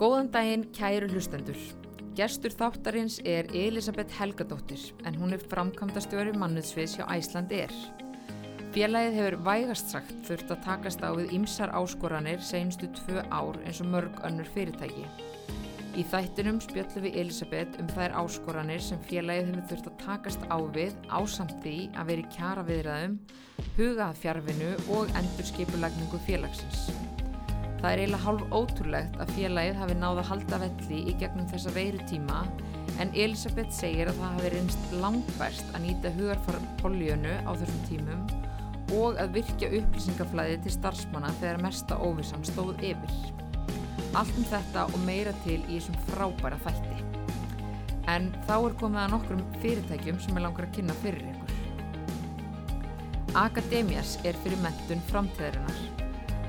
Góðan daginn, kæru hlustendur. Gestur þáttarins er Elisabeth Helgadóttir en hún er framkvæmdastjóri mannuðsviðs hjá Æsland er. Félagið hefur vægast sagt þurft að takast á við ymsar áskoranir senustu tvö ár eins og mörg önnur fyrirtæki. Í þættinum spjöllum við Elisabeth um þær áskoranir sem félagið hefur þurft að takast á við ásamt því að veri kjara viðræðum, hugað fjárvinu og endur skipulagningu félagsins. Það er eiginlega hálf ótrúlegt að félagið hafi náða að halda velli í gegnum þessa veiru tíma en Elisabeth segir að það hafi reynst langbæst að nýta hugarfarpoljönu á þessum tímum og að virkja upplýsingaflæði til starfsmanna þegar mesta óvissan stóð yfir. Allt um þetta og meira til í þessum frábæra þætti. En þá er komið að nokkrum fyrirtækjum sem er langar að kynna fyrir ykkur. Akademias er fyrir mentun framtíðarinnar.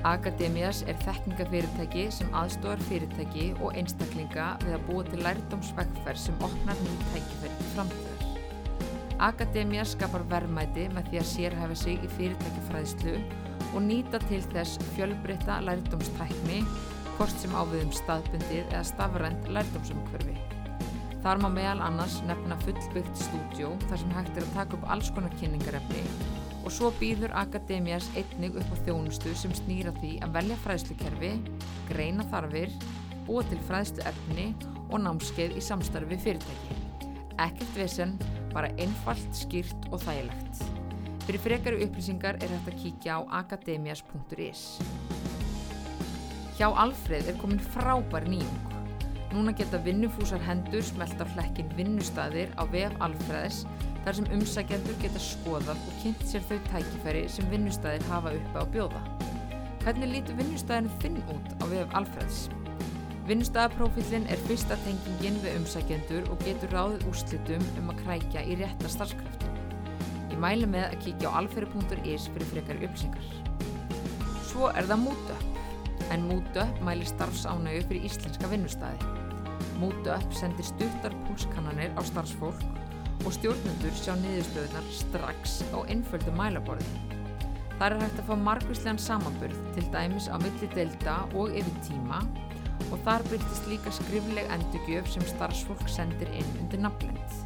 Akademias er þekkingafyrirtæki sem aðstofar fyrirtæki og einstaklinga við að búa til lærdómsvegferð sem opnar nýtt tækifæri til framtíðar. Akademias skapar verðmæti með því að sérhæfa sig í fyrirtækifræðslu og nýta til þess fjölbreytta lærdómstækni hvort sem áviðum staðbundið eða stafrænt lærdómsumkverfi. Þar má meðal annars nefna fullbyggt stúdjó þar sem hægt er að taka upp alls konar kynningarefni og svo býður Akademias einnig upp á þjónustu sem snýra því að velja fræðslukerfi, greina þarfir, búa til fræðslu efni og námskeið í samstarfi fyrirtæki. Ekkert vesen, bara einfalt, skýrt og þægilegt. Fyrir frekari upplýsingar er hægt að kíkja á akademias.is. Hjá Alfreð er komin frábær nýjung. Núna geta vinnufúsar hendur smelt á hlekkin vinnustæðir á vef Alfreðs þar sem umsækjandur geta skoðað og kynnt sér þau tækifæri sem vinnustæðir hafa uppi á bjóða. Hvernig lítur vinnustæðin þinn út á vef Alfreðs? Vinnustæðaprófílinn er fyrsta tengingin við umsækjandur og getur ráðið úrslitum um að krækja í rétta starfskraftum. Ég mælu með að kíkja á alferi.is fyrir frekari upplýsingar. Svo er það MútUp, en MútUp mæli starfsánægu fyrir íslenska vinnustæði. MútUp sendir stuttar púlskannanir á starfsfólk og stjórnendur sjá niðurstöðunar strax á einföldu mælaborði. Þar er hægt að fá margvíslegan samanburð til dæmis á milli delta og yfir tíma og þar byrtist líka skrifleg endurgjöf sem starfsfólk sendir inn undir nafnlend.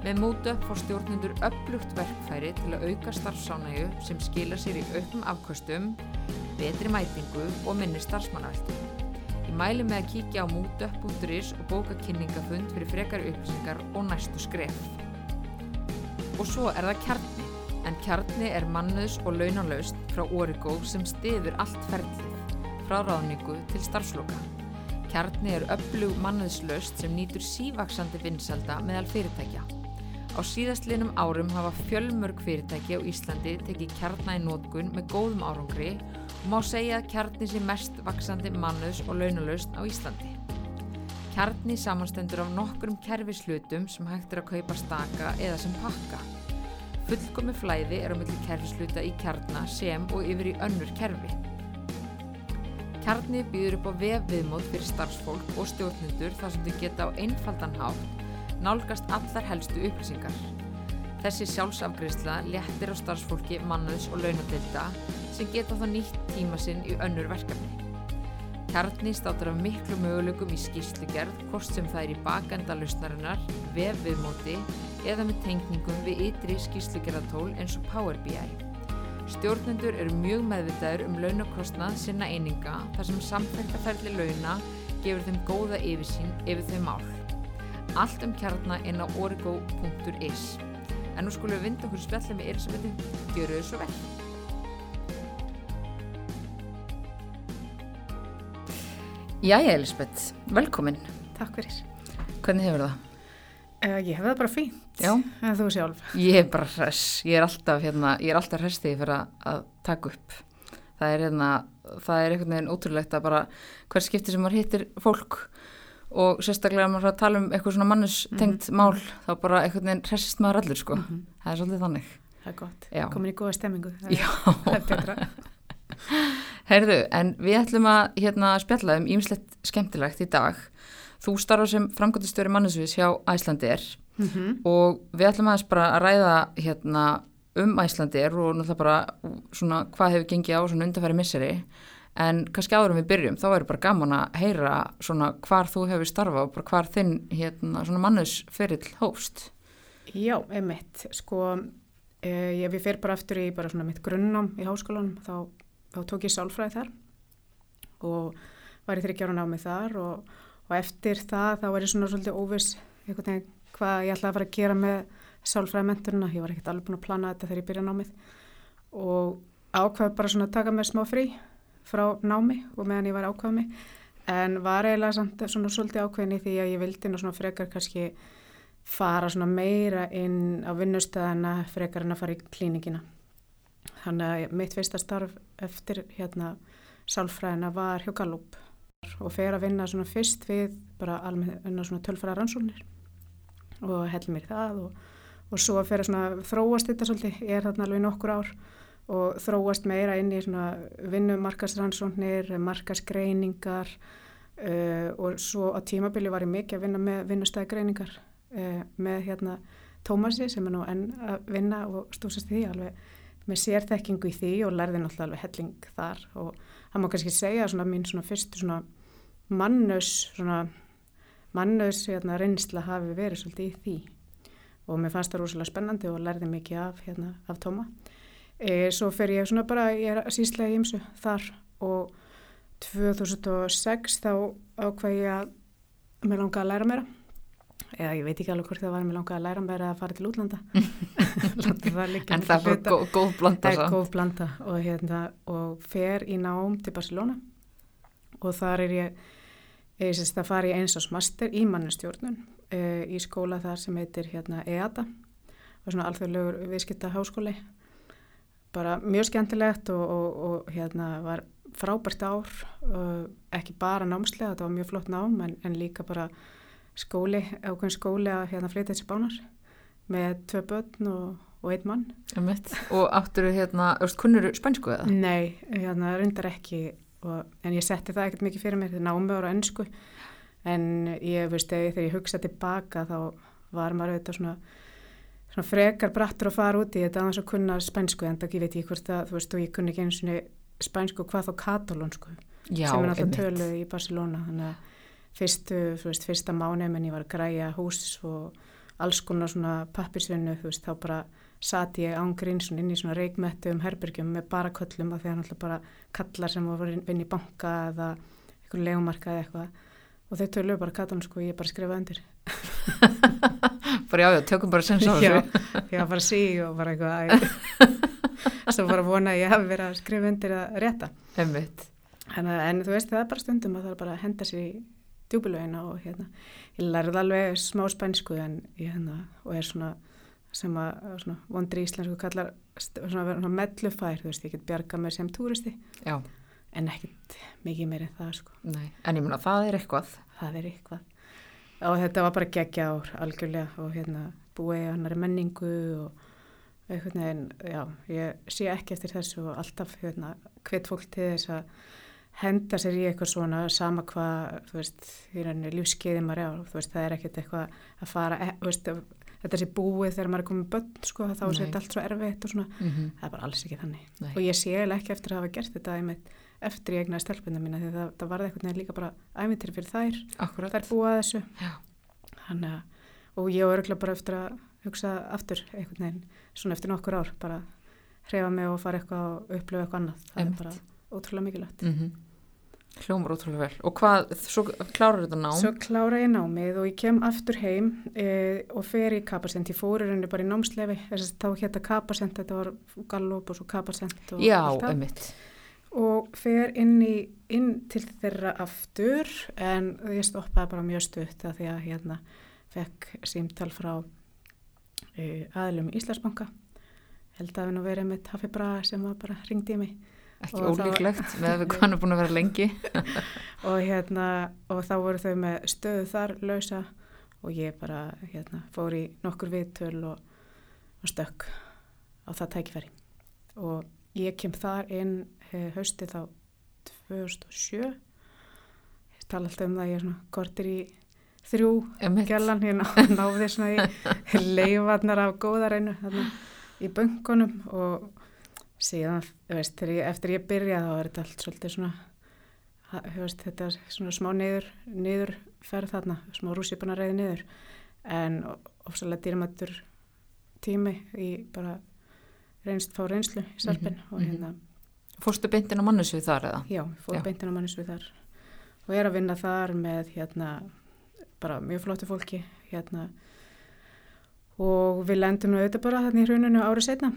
Með MútUp fór stjórnendur upplugt verkfæri til að auka starfsánægu sem skila sér í auknum afkvöstum, betri mætingu og minni starfsmannaveldi. Ég mæli með að kíkja á mútup.is og bóka kynningafund fyrir frekari upplýsingar og næstu skref. Og svo er það kjarni, en kjarni er mannuðs og launalaust frá Origo sem stiður allt ferlið, frá ráðningu til starfsloka. Kjarni er öflug mannuðslaust sem nýtur sívaksandi vinsalda meðal fyrirtækja. Á síðastlinum árum hafa fjölmörg fyrirtæki á Íslandi tekið kjarna í nótkun með góðum árangri og má segja að kjarni sé mest vaksandi mannuðs og launalaust á Íslandi. Kjarni samanstendur af nokkrum kerfislutum sem hægt er að kaupa staka eða sem pakka. Fullkomi flæði er á milli kerfisluta í kjarna sem og yfir í önnur kerfi. Kjarni býður upp á vefviðmót fyrir starfsfólk og stjórnendur þar sem þau geta á einfaldan hátt nálgast allar helstu upplýsingar. Þessi sjálfsafgriðsla léttir á starfsfólki, mannuðs og launadelda sem geta þá nýtt tíma sinn í önnur verkefni. Kjarni státur af miklu möguleikum í skýrslugerð, hvort sem það er í bakenda lausnarinnar, vefviðmóti eða með tengningum við ytri skýrslugerðatól eins og Power BI. Stjórnendur eru mjög meðvitaður um launakostnað sinna eininga þar sem samfélgtaferli launa gefur þeim góða yfirsýn yfir þau mál. Allt um kjarnar inn á origo.is En nú skulum við vinda okkur spjallið með Elisabethu. Gjöru þau svo vel. Jæja Elisabeth, velkomin. Takk fyrir. Hvernig hefur það? Uh, ég hef það bara fínt. Já. En þú sjálf? Ég er bara hress. Ég er alltaf, hérna, er alltaf ég fyrir að, að taka upp. Það er, hérna, það er einhvern veginn ótrúlegt að bara hver skipti sem maður hittir fólk og sérstaklega að maður er að tala um eitthvað svona mannustengt mm -hmm. mál þá bara einhvern veginn hressist maður allur sko. Mm -hmm. Það er svolítið þannig. Það er gott. Já. Komin í góða stemmingu. Það Já. Það er betra. Heyrðu, en við ætlum að hérna, spjalla um ímislegt skemmtilegt í dag. Þú starfa sem framgöndustjóri mannesviðs hjá Æslandir Mm -hmm. og við ætlum aðeins bara að ræða hérna, um Æslandir og náttúrulega bara svona hvað hefur gengið á svona undarfæri misseri En kannski áður en við byrjum, þá er bara gaman að heyra svona hvar þú hefur starfað og hvar þinn hérna, svona mannusferill hófst. Já, einmitt, sko, eh, ég við fyrir bara aftur í bara svona mitt grunnám í háskólanum, þá, þá tók ég sálfræði þar og var í þryggjára námið þar og, og eftir það þá var ég svona svolítið veginn hvað ég ætlaði að fara að gera með sálfræði menturina, ég var ekkert alveg búin að plana þetta þegar ég byrja námið og ákvaði bara svona að taka mér smá frí frá námi og meðan ég var ákvaði mig. En var eiginlega samt svona svolítið ákveðin í því að ég vildi svona frekar kannski fara svona meira inn á vinnustöðana frekar en að fara í klíningina þannig að mitt fyrsta starf eftir hérna sálfræðina var hjá Gallup. Og fer að vinna svona fyrst við bara alveg svona tölfræða rannsóknir og hell mér það og, og svo fer að svona þróast þetta svolítið, ég er þarna alveg nokkur ár og þróast meira inn í svona vinnumarkasrannsóknir, markasgreiningar uh, og svo á tímabili var ég mikið að vinna með vinnustæðgreiningar uh, með hérna Tómasi sem er nú enn að vinna og stúsast því alveg með sérþekkingu í því og lærði náttúrulega alveg helling þar. Og það má kannski segja svona mín svona fyrstu svona mannus svona mannus hérna reynsla hafi verið svolítið í því. Og mér fannst það rosalega spennandi og lærði mikið af hérna af Tóma. E, svo fer ég svona bara ég er síslega í ymsu þar og 2006 þá ákvað ég að mér langa að læra mér eða ég veit ekki alveg hvort það var mér langa að læra mér að fara til útlanda. Það en það var góð, góð blanda það er góð blanda og, hérna, og fer í nám til Barcelona. Og þar er ég ég sést að fara í eins ás master í mannustjórnun uh, í skóla þar sem heitir hérna EATA og svona alþjóðlegur viðskipta háskóli bara mjög skemmtilegt og, og, og hérna var frábært ár. Ekki bara námslega, þetta var mjög flott nám en, en líka bara skóli, ákveðin skóli að hérna flytja þessi bánar með tvö börn og, og einn mann. Og áttur þú hérna, kunnur spænsku eða? Nei, hérna reyndar ekki, og, en ég setti það ekkert mikið fyrir mér, þetta námi ára ennsku, en ég veist þegar ég hugsa tilbaka þá var maður auðvitað svona, svona frekar brattur að fara út í þetta annars að kunna spænsku, en það ég veit ég hvort að, þú veist, og ég kunni ekki einu svona spænsku hvað þá katalónsku, sem er alltaf töluð í Barcelona, þannig að fyrstu, þú veist, fyrsta mánu en ég var að græja hús og alls konar svona pappirsvinnu, þú veist, þá bara sati ég ángrín svona inn í svona reikmettu um herbergjum með bara köllum af því að hann alltaf bara kallar sem var vinn í banka eða einhvern legumarka eða eitthvað og þau töluðu bara katalónsku og ég bara skrifaði undir. bara já, já, tökum bara á þessu. Já, já, bara sí og bara eitthvað svo bara vona að ég hef verið að skrifa undir að rétta. Emmitt. En þú veist, það er bara stundum að það er bara að henda sér í djúbilögina og hérna, ég lærði alveg smá spænsku en ég hérna, og er svona sem að svona, vondri íslensku kallar svona, svona mellufær, þú veist, ég get bjarga mér sem túristi. Já. en ekkert mikið meir en það sko. Nei, en ég mun að það er eitthvað. Það er eitthvað. Og þetta var bara gegja ár algjörlega og hérna búið í hannari menningu og eitthvað en já, ég sé ekki eftir þessu og alltaf hérna hvet fólk til þess að henda sér í eitthvað svona sama hvað, þú veist, í rauninni lífskeiði maður er á, þú veist, það er ekkert eitthvað að fara, e, veist, þetta sé búið þegar maður er komið börn, sko, þá sé þetta allt svo erfitt og svona, mm -hmm. það er bara alls ekki þannig Nei. og ég sé ekki eftir að hafa gert þetta einmitt, eftir ég egnaði stelpunna mína því það, það varði eitthvað nefnilega líka bara ævintir fyrir þær, Akkurat. þær búa þessu Já. þannig að, og ég var örgulega bara eftir að hugsa aftur eitthvað nefn, svona eftir nokkur ár, bara hrefa mig og fara eitthvað og upplifa eitthvað annað, það Einmitt. er bara ótrúlega mikilvægt Mm -hmm. Hljómar ótrúlega vel. Og hvað, svo klárar þetta nám? Svo klára ég námið og ég kem aftur heim e, og fer í kapasent. Ég fór í rauninni bara í námslefi, þess að þá hétta kapasent, þetta var Gallup og svo kapasent og Já, allt það. einmitt. Og fer inn, í, inn til þeirra aftur en ég stoppaði bara mjög stutt að því að hérna fekk símtal frá e, aðlum í Íslandsbanka. Held að við nú verið með Hafi Braga sem var bara ringdi í mig Ekki Og ólíklegt með að hann er búin að vera lengi. og hérna og þá voru þau með stöðu þar lausa og ég bara hérna fór í nokkur viðtöl og, og stökk á það tækifæri. Og ég kem þar inn hausti þá 2007 ég tala alltaf um það að ég er svona kortir í þrjú gælan ég ná, náði svona í leifarnar af góðareinu í böngunum og síðan, veist, ég, eftir ég byrja þá er þetta allt svolítið svona veist, þetta er svona smá niður, niður ferð þarna, smá rússipana reyði niður en ofsalega dýrmættur tími í bara reynst, fá reynslu í sarpin Mhm, og mhm. hérna, Fórstu beintin á mannesvið þar eða? já, fór Já. beintin á mannisvið þar og er að vinna þar með hérna, bara mjög flottu fólki hérna og við lendum nú auðvitað bara þarna í hruninu árið setna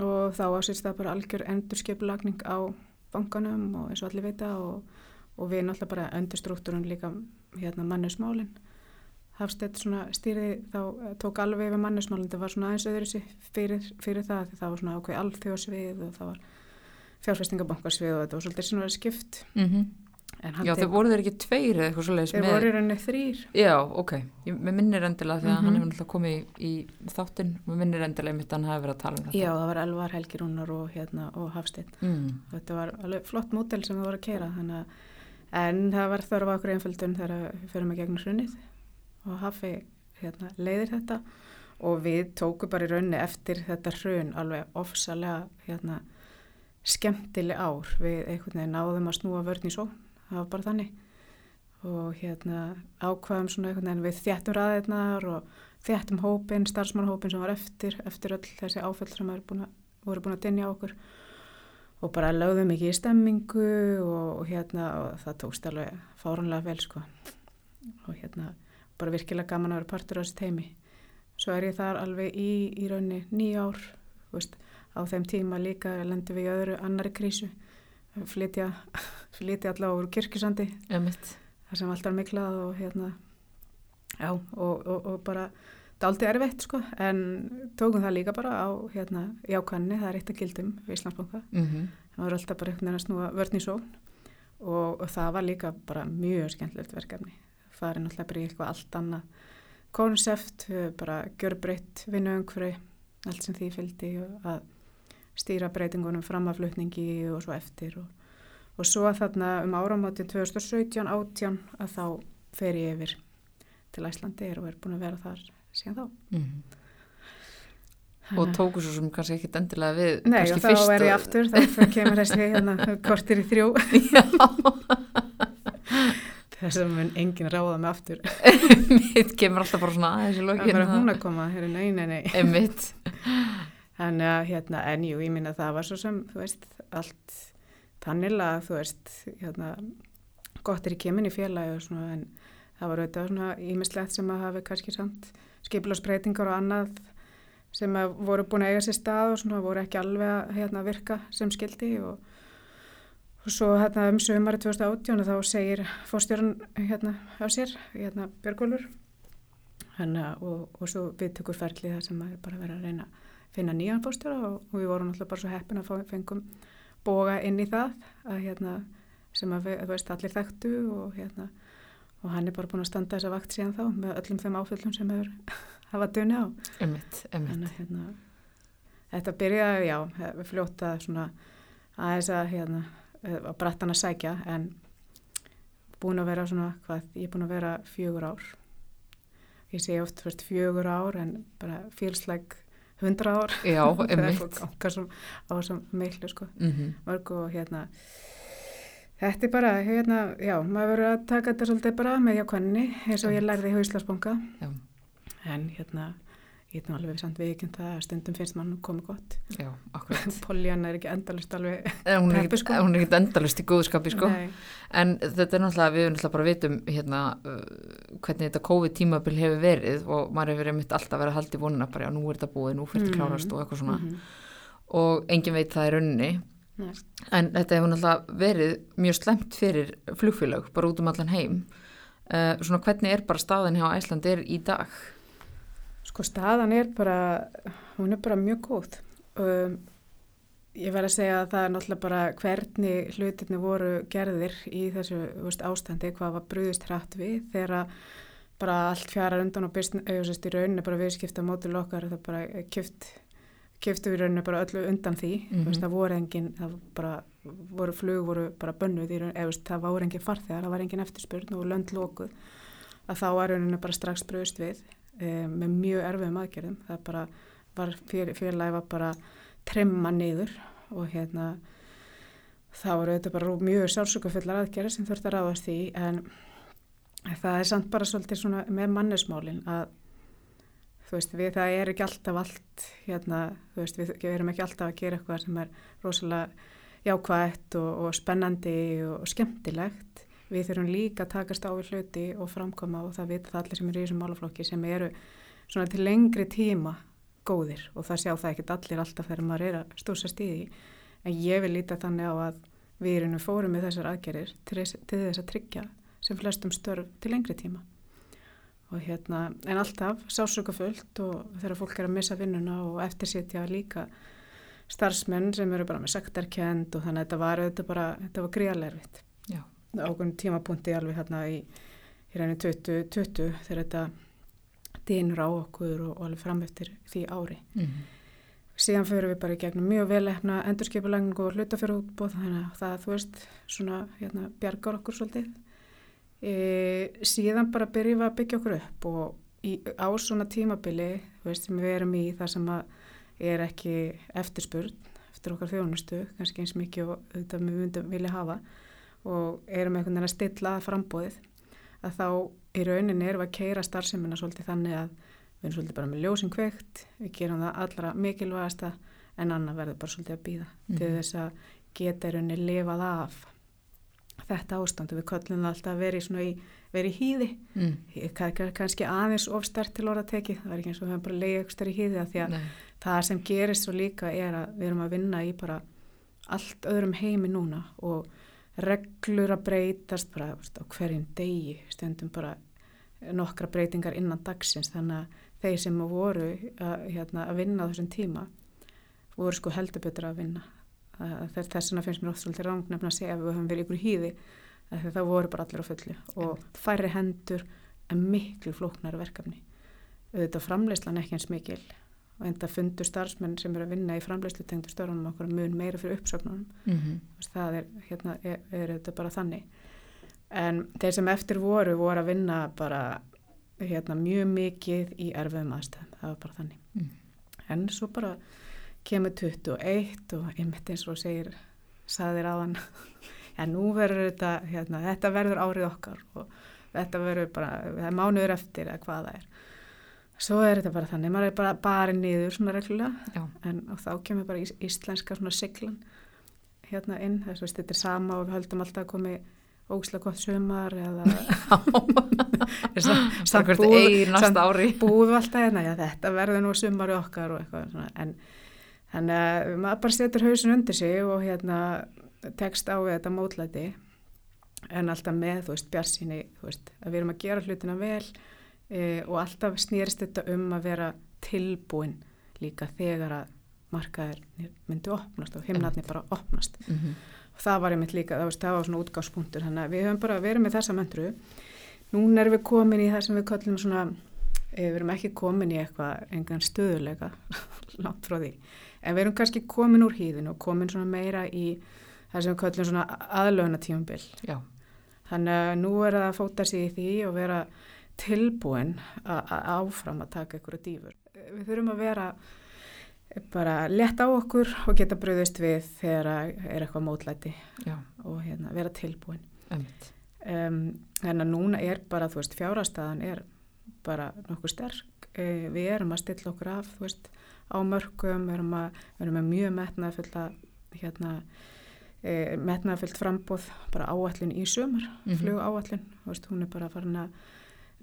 og þá ásýrst það bara algjör endurskipulagning á bankanum og eins og allir vita og, og við náttúrulega bara endurstruktúrun líka hérna mannusmálin Hafstedt svona stýrði þá eh, tók alveg yfir mannusmálin, það var svona aðeins öðru fyrir, fyrir það það var svona ákveð alþjóðsvið og það var fjárfestingabankasvið og þetta var svolítið svona skipt. Mm hann Já, þau voru þeir ekki tveir eða eitthvað svoleiðis þeir voru rauninni þrýr Já, ok. Ég, mér minnir endilega því að Mhm. hann hefur náttúrulega komið í, í þáttinn. Mér minnir endilega mitt að hann hafi verið að tala um þetta. Já, það var Elvar, Helgi Rúnar og, hérna, og Hafsteinn Mm. þetta var alveg flott mótel sem það voru að keira að en það var þörfa okkur einföldun þegar við förum að gegna hrunnið og Hafi hérna, leiðir þetta og við tókum bara í raunni eftir þetta hrun alveg ofsalega hérna, skemmtileg ár við einhvern veginn náðum að snúa vörn í svo það var bara þannig. Og hérna ákvaðum svona einhvern veginn við þjættum ræðirnar og þjættum hópin, starfsmannhópin sem var eftir eftir öll þessi áföll sem búin að, voru búin að dinja okkur. Og bara lögðum ekki í stemmingu og, og hérna og það tókst alveg fáranlega vel sko. Og hérna bara virkilega gaman að vera partur á þessi teimi svo er ég þar alveg í, í raunni nýja ár þú veist, á þeim tíma líka lendum við í öðru annari krísu flytja, flytja allavega úr kirkjusandi. Emitt. það sem alltaf er miklað og hérna já og, og, og bara daldi erfitt sko. En tókum það líka bara á hérna jákanni, það er eitt að gildum við Íslandsbanka. Mm það var alltaf bara einhvern veginn að snúa vörn í sókn. Og, og það var líka bara mjög skemmtilegt verkefni. Það er náttúrulega bara eitthvað allt annað konsept, bara gjörbreytt vinnuöngfrau, allt sem því fylgdi að stýra breytingunum framaflutningi og svo eftir og, og svo þarna um áramátin 2017-18 að þá fer ég yfir til Æslandi og er búin að vera þar síðan þá. -hmm. Og tóku svo sem kannski ekkit endilega við Nei, og þá er ég aftur, þá kemur þessi hérna, kortir í þrjú. Þess að mun enginn ráða mig aftur. Mitt kemur alltaf bara svona aðeins í Það lokin er bara hún að koma, hér nei, nei, nei. Að hérna, en jú, ég minna það var svo sem, þú veist, allt tannilega, þú veist, hérna, gott er í keminni félagi og svona, en það var auðvitað svona ímislegt sem að hafi kannski samt skipilásbreytingar og annað sem að voru búin að eiga sér stað og svona voru ekki alveg að hérna, virka sem skildi og, og svo hérna um sömari 2018 þá segir fórstjórun hérna á sér, hérna Björgólfur hérna, og, og svo viðtökur ferli það sem að er bara verið að reyna finna nýjan fórstjóra og, og við vorum alltaf bara svo heppin að fengum boga inn í það að hérna sem að við, veist, allir þekktu og hérna og hann er bara búin að standa þessa vakt síðan þá með öllum þeim áföllum sem hefur hafa dunni á. Þannig að hérna, þetta byrjaði, já, við fljóta svona aðeins að hérna, að brattan að sækja en búin að vera svona, hvað, ég er búin að vera fjögur ár. Ég segi oft fyrst fjögur ár en bara félsleg hundra ár. Já, sem á þessum meiklu, sko, Mm -hmm. mörg og hérna, þetta er bara, hérna, já, maður verður að taka þetta svolítið bara með jákvæðinni eins og ég lærði í Hauslasbanka. Já. En hérna, ég er alveg samt viðkjönd það að stundum finnst mann komið gott. Já, akkurat. Poljan er ekki endalust alveg. En hún er ekkit- sko. hún er ekkit endalust í góðskapi, sko. Nei, En þetta er náttúrulega, við náttúrulega bara vitum hérna uh, hvernig þetta COVID-tímabil hefur verið og maður hefur einmitt alltaf verið að halda í vonuna bara, já, nú er þetta búið, nú fyrir þetta Mhm. klárast og eitthvað svona. mhm, Og engin veit það rauninni. nei. En þetta hefur náttúrulega verið mjög slemt fyrir flugfélag, bara út um allan heim. Uh, svona hvernig er bara staðin hjá Æsland er í dag? Sko staðan er bara, hún er bara mjög góð. Um, ég verð að segja að það er náttúrulega bara hvernig hlutirni voru gerðir í þessu veist, ástandi, hvað var brúðist hrætt við þegar bara allt fjarar undan og byrst, í rauninni bara viðskipta mótil okkar, það bara kift, kiftu í rauninni bara öllu undan því, Mhm. þú veist, það voru engin, það bara, voru flug, voru bara bönnuð í veist, það voru engin farþegar, það var engin eftirspurn og lönd lókuð, að þá var rauninni bara strax brúðist við um, með mjög erfiðum aðgerðum, það bara var, fél, félagi var bara trimma niður og hérna þá eru þetta bara mjög sjálfsökufullar aðgerðir sem þurft að ráðast í en það er samt bara svolítið svona með mannesmálin að þú veist við það er ekki alltaf allt hérna þú veist við, erum ekki alltaf að gera eitthvað sem er rosalega jákvægt og, og spennandi og skemmtilegt við þurfum líka að takast á við hluti og framkoma og það vita það allir sem eru í þessum málaflokki sem eru svona til lengri tíma góðir og það sjá það ekkert allir alltaf þegar maður er að stósa stíði en ég vil líta þannig á að við erum fórum með þessar aðgerir til, þess að tryggja sem flestum störf til lengri tíma. Og hérna en alltaf sásöka fullt og þegar fólk er að missa vinnuna og eftirsetja líka starfsmenn sem eru bara með sektarkend og þannig að þetta var, þetta bara, þetta var gríðarleirvitt ákveðin tímapunkti alveg hérna í, í reyni 2020 þegar þetta dýnur á okkur og, og alveg fram eftir því ári. Mm -hmm. Síðan fyrir við bara í gegnum mjög velefna endurskipulegningu og hlutafjörðútbóð þannig að það, þú veist, svona hérna, bjargar okkur svolítið. E, síðan bara byrjum við að byggja okkur upp og í, á svona tímabili, þú veist, sem við erum í það sem er ekki eftirspurn eftir okkar þjónustu, kannski eins mikið og þetta við myndum vilja hafa og erum einhvern veginn að stilla frambóðið að þá í rauninni erum við að keira starfseminna svolítið þannig að við erum svolítið bara með ljósing kveikt, við gerum það allra mikilvægasta en annar verður bara svolítið að býða mm. til þess að geta í rauninni lifað af þetta ástandu. Við köllum alltaf að vera í, í, vera í hýði, mm. kannski aðeins ofstert til orðateki, það er ekki eins og við hefum bara leiðið ekstra í hýði að því að Nei. það sem gerist svo líka er að við erum að vinna í bara allt öðrum heimi núna og reglur að breytast bara á hverjum degi. Stundum bara nokkra breytingar innan dagsins. Þannig að þeir sem voru að, hérna, að vinna á þessum tíma voru sko heldur betur að vinna. Þess vegna finnst mér oft svolítið ráng nefn að segja að við höfum verið ykkur hýði það voru bara allir á fulli og færri hendur en miklu flóknar verkefni. Auðvitað framleyslan ekki eins mikil og enda fundur starfsmenn sem eru að vinna í framleyslu tengdu störunum okkur mun meira fyrir uppsöknunum mm -hmm. það er, hérna, er, er þetta bara þannig. En þeir sem eftir voru voru að vinna bara hérna, mjög mikið í erfiðum aðstæðum. Það var bara þannig. Mm. en svo bara kemur 21 og einmitt eins og segir saðir á hann já nú verður þetta hérna, þetta verður árið okkar og þetta verður bara, það er mánuður eftir eða hvað það er Svo er þetta bara þannig, maður er bara barið niður svona reglulega en þá kemur bara ís, íslenska svona siglan hérna inn, þess að þetta er sama og við höldum alltaf að komi ógislega gott sömar eða samt búið alltaf hérna, já þetta verður nú sömar í okkar og eitthvað svona en þannig að maður bara setur hausin undir sig og hérna tekst á við þetta mótlæti en alltaf með þú veist björnsíni, þú veist að við erum að gera hlutina vel e, og alltaf snýrist þetta um að vera tilbúin líka þegar að markaður myndi opnast og himnarnir bara opnast. Mm -hmm. og það var einmitt líka, það var, það var svona útgáðspunktur þannig að við höfum bara verið með þessa möndru núna erum við komin í það sem við kallum svona, e, við erum ekki komin í eitthvað engan stöðuleika langt frá því, en við erum kannski komin úr hýðinu og komin svona meira í það sem við kallum svona aðlöfna tímumbil þannig að nú er það að fóta sig í því og vera tilbúin að áfram að taka að dýfur. Við þurfum að vera bara leta á okkur og geta bröðist við þegar er eitthvað mótlæti Já. og hérna, vera tilbúin. Um, en að núna er bara, þú veist, fjárhastæðan er bara nokkuð sterk. E, við erum að stilla okkur af, þú veist, á mörgum, við erum, að, við erum að mjög metnaðfulla hérna, e, metnaðfullt frambóð bara áallin í sömur, mm -hmm. flug áallin, þú veist, hún er bara farin að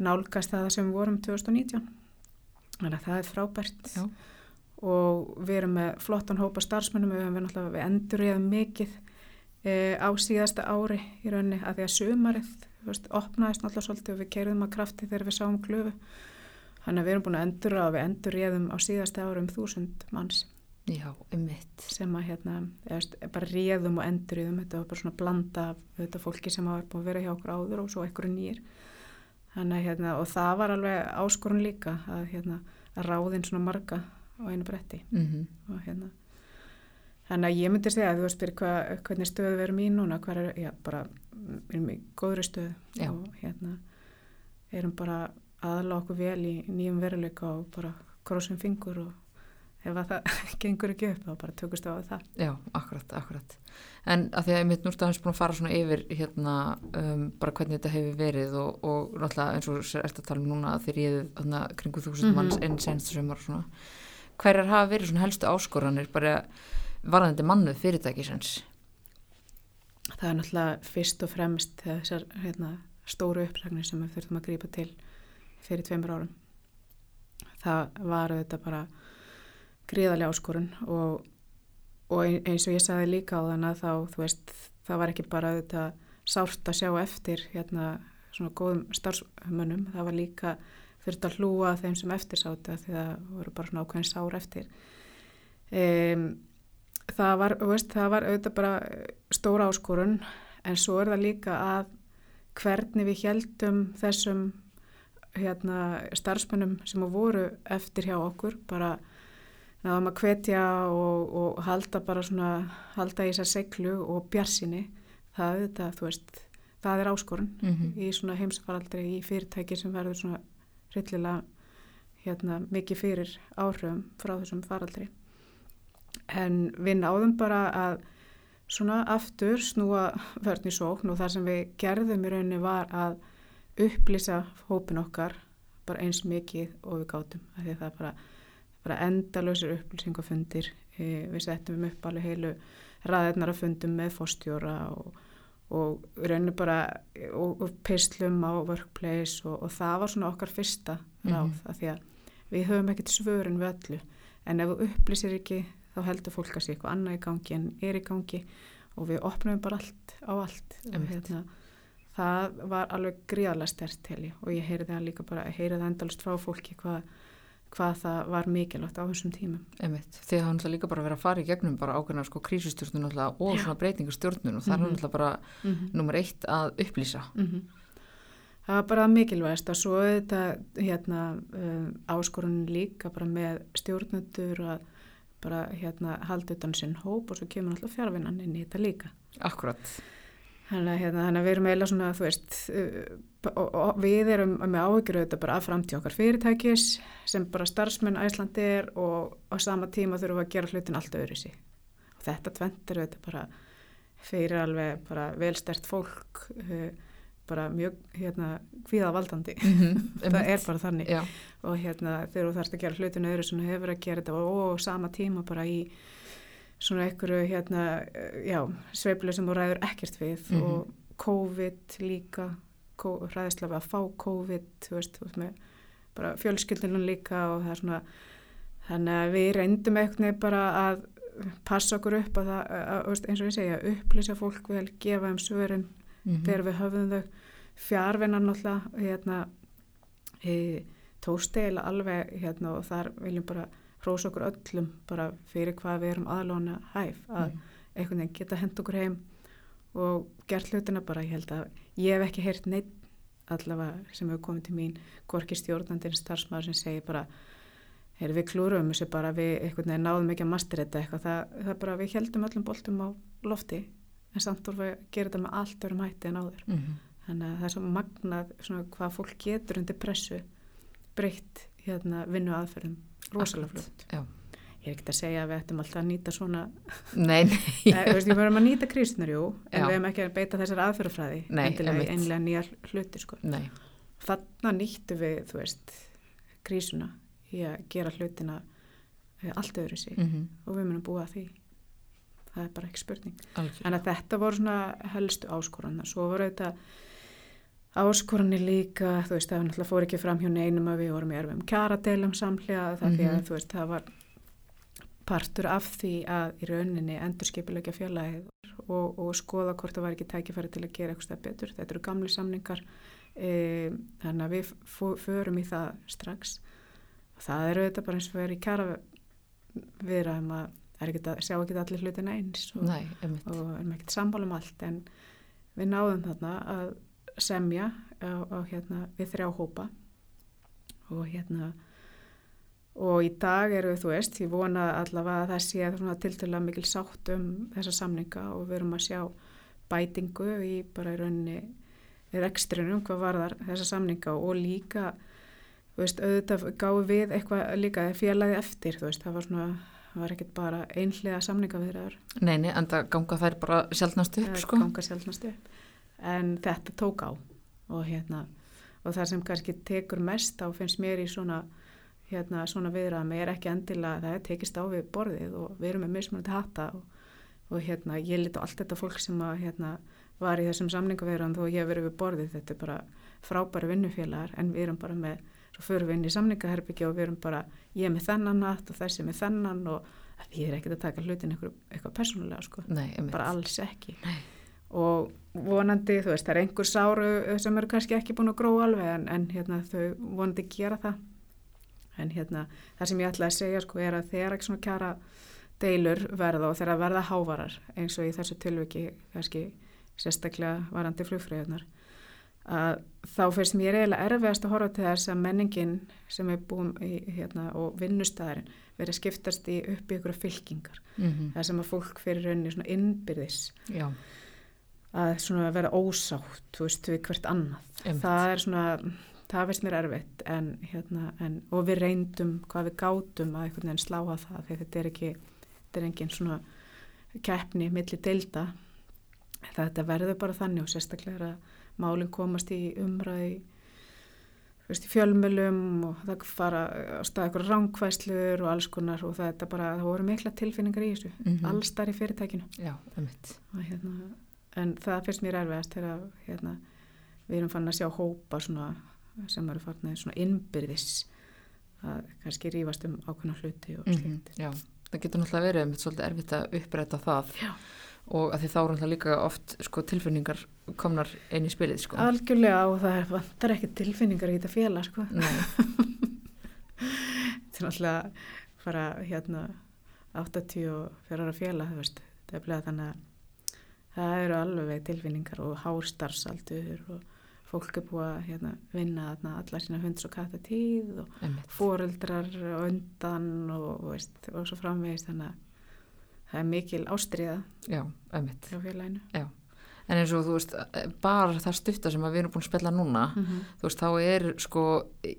nálgast það sem við vorum 2019 þannig að það er frábært Já. og við erum með flottan hópa starfsmennum við, við, við endur ég mikið e, á síðasta ári í rauninni að því að sömarið veist, opnaðist náttúrulega svolítið og við kerðum að krafti þegar við sáum glöfu þannig að við erum búin að endur og við endur réðum á síðasta ári um þúsund manns Já, ummitt. Sem að hérna, eða, bara réðum og enduriðum, þetta var bara svona blanda af þetta fólki sem hafa búin að vera hjá okkur áður og svo ekkur nýjir. Þannig, hérna, og það var alveg áskorun líka að, hérna, að ráðinn svona marga á einu bretti mm -hmm. og hérna þannig að ég myndi segja að þú spyrir hva, hvernig stöðu við erum í núna er, já, bara erum í góðri stöðu já. og hérna erum bara aðla okkur vel í nýjum veruleika og bara krossum fingur og ef það gengur ekki upp þá bara tökust á það Já, akkurat, akkurat En að því að mitt núst aðeins búin að fara svona yfir hérna um, bara hvernig þetta hefur verið og, og náttúrulega eins og ert að tala um núna þegar ég hefði þarna kringu þúsund manns einn senstu sömur svona. Hverjar hafa verið svona helstu áskoranir bara varðandi mannuð fyrirtækisins? Það er náttúrulega fyrst og fremst þessar hérna, stóru uppsagnir sem við þurfum að grípa til fyrir tveimur árum. Það var auðvitað bara gríðarlega áskorun og, og ein- eins og ég sagði líka á þannig að þá, þú veist, það var ekki bara auðvitað sárt að sjá eftir hérna svona góðum starfsmönnum, það var líka þurft að hlúa þeim sem eftir sátu af því það voru bara svona ákveðin sár eftir. Um, það var, veist, það var auðvitað bara stóra áskorun en svo er það líka að hvernig við heldum þessum hérna, starfsmönnum sem voru eftir hjá okkur bara náðum að hvetja og, og halda bara svona halda í þessar seglu og bjarsinni það þú veist það er áskorun Mm -hmm. í svona heimsfaraldri í fyrirtæki sem verður svona rillilega hérna, mikið fyrir áhrifum frá þessum faraldri en við náðum bara að svona aftur snúa vörn í sókn og það sem við gerðum í rauninni var að upplýsa hópin okkar bara eins mikið og við gátum af því að það er bara, bara endalösir upplýsingafundir. E, við settum upp alveg heilu ræðirnar að fundum með fórstjóra og, og rauninni bara og, og pislum á workplace og, og það var svona okkar fyrsta ráð Mhm. af því að við höfum ekkert svörin við öllu. En ef þú upplýsir ekki þá heldur fólk að sé eitthvað annað í gangi en er í gangi og við opnum bara allt á allt. Og hérna það var alveg gríðarlega stert ég. Og ég heyriði það líka bara, heyriði það endalist frá fólki hvað, hvað það var mikilvægt á þessum tímum. Einmitt. Þið hafa náttúrulega líka bara verið að fara í gegnum bara ákveðna sko krísustjórnun náttúrulega og svona breytingustjórnun og það er Mhm. náttúrulega bara Mm -hmm. nummer eitt að upplýsa. Það var bara mikilvægast að svo þetta hérna, um, áskorun líka bara með stjórnendur að bara hérna halda utan sinn hóp og svo kemur alltaf fjárvinnan inn í þetta líka. Akkurat. Þannig hérna, að við erum eiginlega svona, þú veist, uh, við erum með áhyggjur auðvitað bara að framtíð okkar fyrirtækis sem bara starfsmenn Æslandi er og á sama tíma þurfum við að gera hlutin allt öðru sí. Og þetta tventur auðvitað bara fyrir alveg bara velstert fólk, uh, bara mjög hérna hvíðavaldandi. það er bara þannig Já, og hérna þegar þú þarfst að gera hlutinu öðru sem þú hefur að gera þetta og, og sama tíma bara í svona einhverju hérna, eh, já, sveiflu sem þú ræður ekkert við Mhm. og COVID líka, ræðislega við að fá COVID, þú veist, þú veist með bara fjölskyldunum líka og það er svona, þannig að við reyndum eitthvað bara að passa okkur upp að það, að, að, eins og ég segja, upplýsa fólk vel, gefa þeim svörin Mhm. þegar við höfðum þau fjárvinnar náttúrulega hérna, e, tókst eiginlega alveg hérna, og þar viljum bara hrósa okkur öllum bara fyrir hvað við erum aðlóna hæf að Mhm. einhvern veginn geta hend okkur heim og gert hlutina bara ég held að ég hef ekki heyrt neitt allavega sem hefur komið til mín gorki stjórnandinn starfsmaður sem segir bara Heyr, við klúrum þessu bara, við einhvern veginn náðum ekki að master þetta eitthvað, það, það bara, við heldum öllum boltum á lofti, en samt að gera þetta með allt öðrum hætti en áður. Mhm. Þannig að það er svo magnað svona, hvað fólk getur undir pressu breytt hérna, vinnu aðferðum rosalega já. Ég er ekkert að segja að við ættum alltaf að nýta svona, Nei, nei. Veist, við verðum að nýta krísunar, jú, en Já. við hefum ekki að beita þessar aðferðafræði, einlega nýja hluti, sko. Nei, Þannig nýttu við, veist, krísuna í að gera hlutina eh, allt öðru sig mm og við munum búa því. Það er bara ekki spurning. Þannig að þetta voru svona helstu áskoranna. Svo voru þetta áskoranir líka, þú veist, það náttúrulega fór ekki fram hjá neinum að við vorum í erfum kjaradeilum samhlega það því að Mhm. þú veist, það var partur af því að í rauninni endurskipilegja fjölaðið og, og skoða hvort það var ekki tækifæri til að gera eitthvað betur. Þetta eru gamli samningar, e, þannig að við förum í það strax. Það eru þetta bara eins og erum í kjara viðraðum að það er sjá ekki allir hlutin eins og, Nei, og erum ekkert sammála um allt en við náðum þarna að semja á, á hérna við þrjá hópa. Og hérna og í dag eru við, þú veist, ég vona allavega að það sé svona tiltölulega mikil sátt um þessa samninga og við erum að sjá bætingu í bara í rauninni rekstrinum hvað varðar þessa samninga og líka þú veist, auðvitað gáum við eitthvað líka félagi eftir, þú veist, það var svona það var ekkert bara einhlega samningaviðraður Neini, en það ganga þær bara sjálfnast upp, sko. ganga sjálfnast upp en þetta tók á. Og hérna og það sem kannski tekur mest á finnst mér í svona hérna svona viðraðum er ekki endilega það er tekist á við borðið og við erum með mismunandi hatta og, og hérna ég liti á allt þetta fólk sem að hérna var í þessum samningaviðraðum þó ég hef verið við borðið. Þetta er bara frábæri vinnufélagar en við erum bara með svo förum við inn í samningaherbyggja og við erum bara ég er með þennan hatt og þessi með þennan og ég er ekkert að taka hlutin eitthvað, eitthvað persónulega sko, Nei, bara alls ekki. Nei. Og vonandi, þú veist, það er einhver sáru sem eru kannski ekki búin að gróa alveg en, en hérna, þau vonandi gera það. En hérna, það sem ég ætla að segja sko er að þegar ekki svona kjara deilur verða og þegar verða hávarar eins og í þessu tilviki kannski sérstaklega varandi flugfröðunar að þá finnst mér eiginlega erfiðast að horfa til þess að menningin sem er búin í hérna og vinnustæðarinn verið að skiptast í upp í ykkur fylkingar. Mm það sem að fólk fyrir rauninni svona innbyrðis. Já, að svona vera ósátt, þú veist, við hvert annað. Einmitt. Það er svona, það veist mér erfitt en hérna, en, og við reyndum hvað við gátum að einhvern veginn slá að það því þetta er ekki, þetta er engin svona keppni milli deilda. Þetta verður bara þannig og sérstaklega er að málinn komast í umræði veist, í fjölmölum og það fara á stað eitthvað ránkvæslur og alls konar og þetta bara, það voru mikla tilfinningar í þessu, Mhm. alls þar í fyrirtækinu já, einmitt. og, hérna, en það finnst mér erfiðast þegar hérna, við erum fann að sjá hópa svona, sem eru farnið svona innbyrðis að kannski rífast um ákveðna hluti og Mhm, slikt. Já, það getur náttúrulega verið einmitt svolítið erfitt að uppræta það Já. og að því þá er náttúrulega líka oft sko, tilfinningar komnar inn í spilið, sko. Algjörlega og það er- vantar ekki tilfinningar í þetta félag sko. Þetta er náttúrulega fara hérna 84 ára veist, þetta er bleið þannig að það eru alveg tilfinningar og hárstarfsaldur og fólk er búið að hérna, vinna þarna alla sína hunds og katta tíð og og undan og, veist, og svo framvegist þannig að það er mikil ástriða Já, félaginu. En eins og þú veist, bara það stutta sem við erum búin að spilla núna, Mm þú veist, þá er sko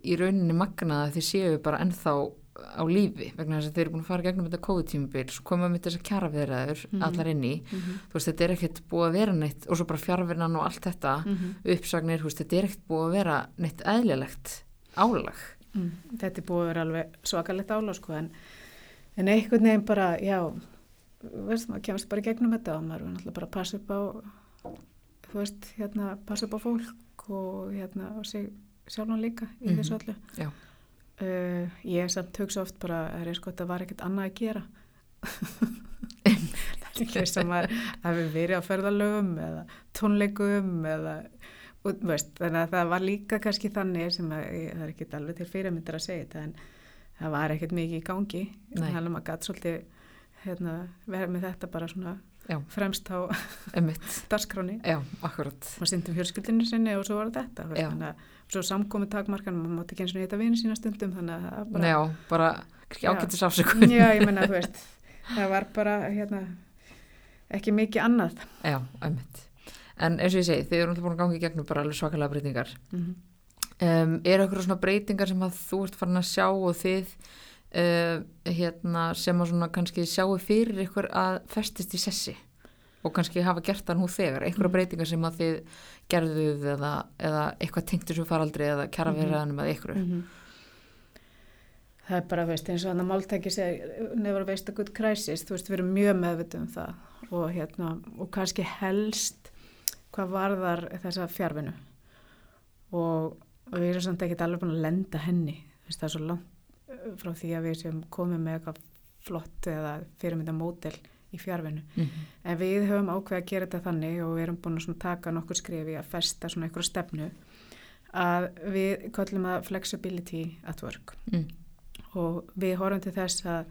í rauninni magnað að þið séu bara ennþá á lífi vegna þess að þeir eru búin að fara gegnum þetta COVID-tímabil, svo koma með þessar kjaraviðraður Mhm. allar inn í, þú veist, þetta er ekkert búið að vera neitt, og svo bara fjárvinnan og allt þetta, Mhm. uppsagnir, þú veist, þetta er ekkert búið að vera neitt eðlilegt álag. Mm, þetta er búið að vera alveg svakalegt álag sko en, en einhvern veginn bara, já, veist, maður kemst bara gegnum þetta og maður er náttúrulega bara að passa upp á, þú veist, hérna, passa upp á fólk og hérna, og sig sjálfan Uh, ég er samt hugsa oft bara, er sko, þetta var ekkert annað að gera. það er ekki þess að hafi verið á ferðalögum eða tónleikum eða, þú veist, þannig að það var líka kannski þannig sem að, ég, það er ekki alveg til fyrirmyndir að segja þetta en það var ekkert mikið í gangi þannig að maður gæti svolítið hérna, verið með þetta bara svona Já. fremst á darskráni já, akkurat. maður stundum fjölskyldinu sinni og svo var þetta þannig að svo samkomið takmarkan maður mátti ekki eins og þetta vini sína stundum þannig að bara Já, bara ágættis afsökun. Já, ég menna, þú veist, það var bara, hérna, ekki mikið annað. Já, einmitt. En eins og ég segi, þið eru náttúrulega búin að ganga í gegnum bara alveg svakalega breytingar. Mm Um, er eitthvað svona breytingar sem að þú ert farin að sjá og þið uh, hérna, sem að svona kannski sjáu fyrir ykkur að festist í sessi og kannski hafa gert það nú þegar, einhverja Mm. breytingar sem að þið gerðuð eða, eða eitthvað tengt þessu faraldri eða kjara Mhm. verðanum eða ykkur. Það er bara, veist, eins og þannig að máltæki segir, never waste a good crisis, þú veist, við erum mjög meðvitið um það. Og hérna, og kannski helst hvað varðar þessa fjárvinu og, og við erum samt ekki alveg búin að lenda henni, veist, það er svo langt uh, frá því að við sem komum með eitthvað flott eða fyrirmynda mótel í fjárvinu. Mhm. En við höfum ákveð að gera þetta þannig og við erum búin að taka nokkur skrifi að festa svona einhverju stefnu að við kallum það flexibility at work Mm. og við horfum til þess að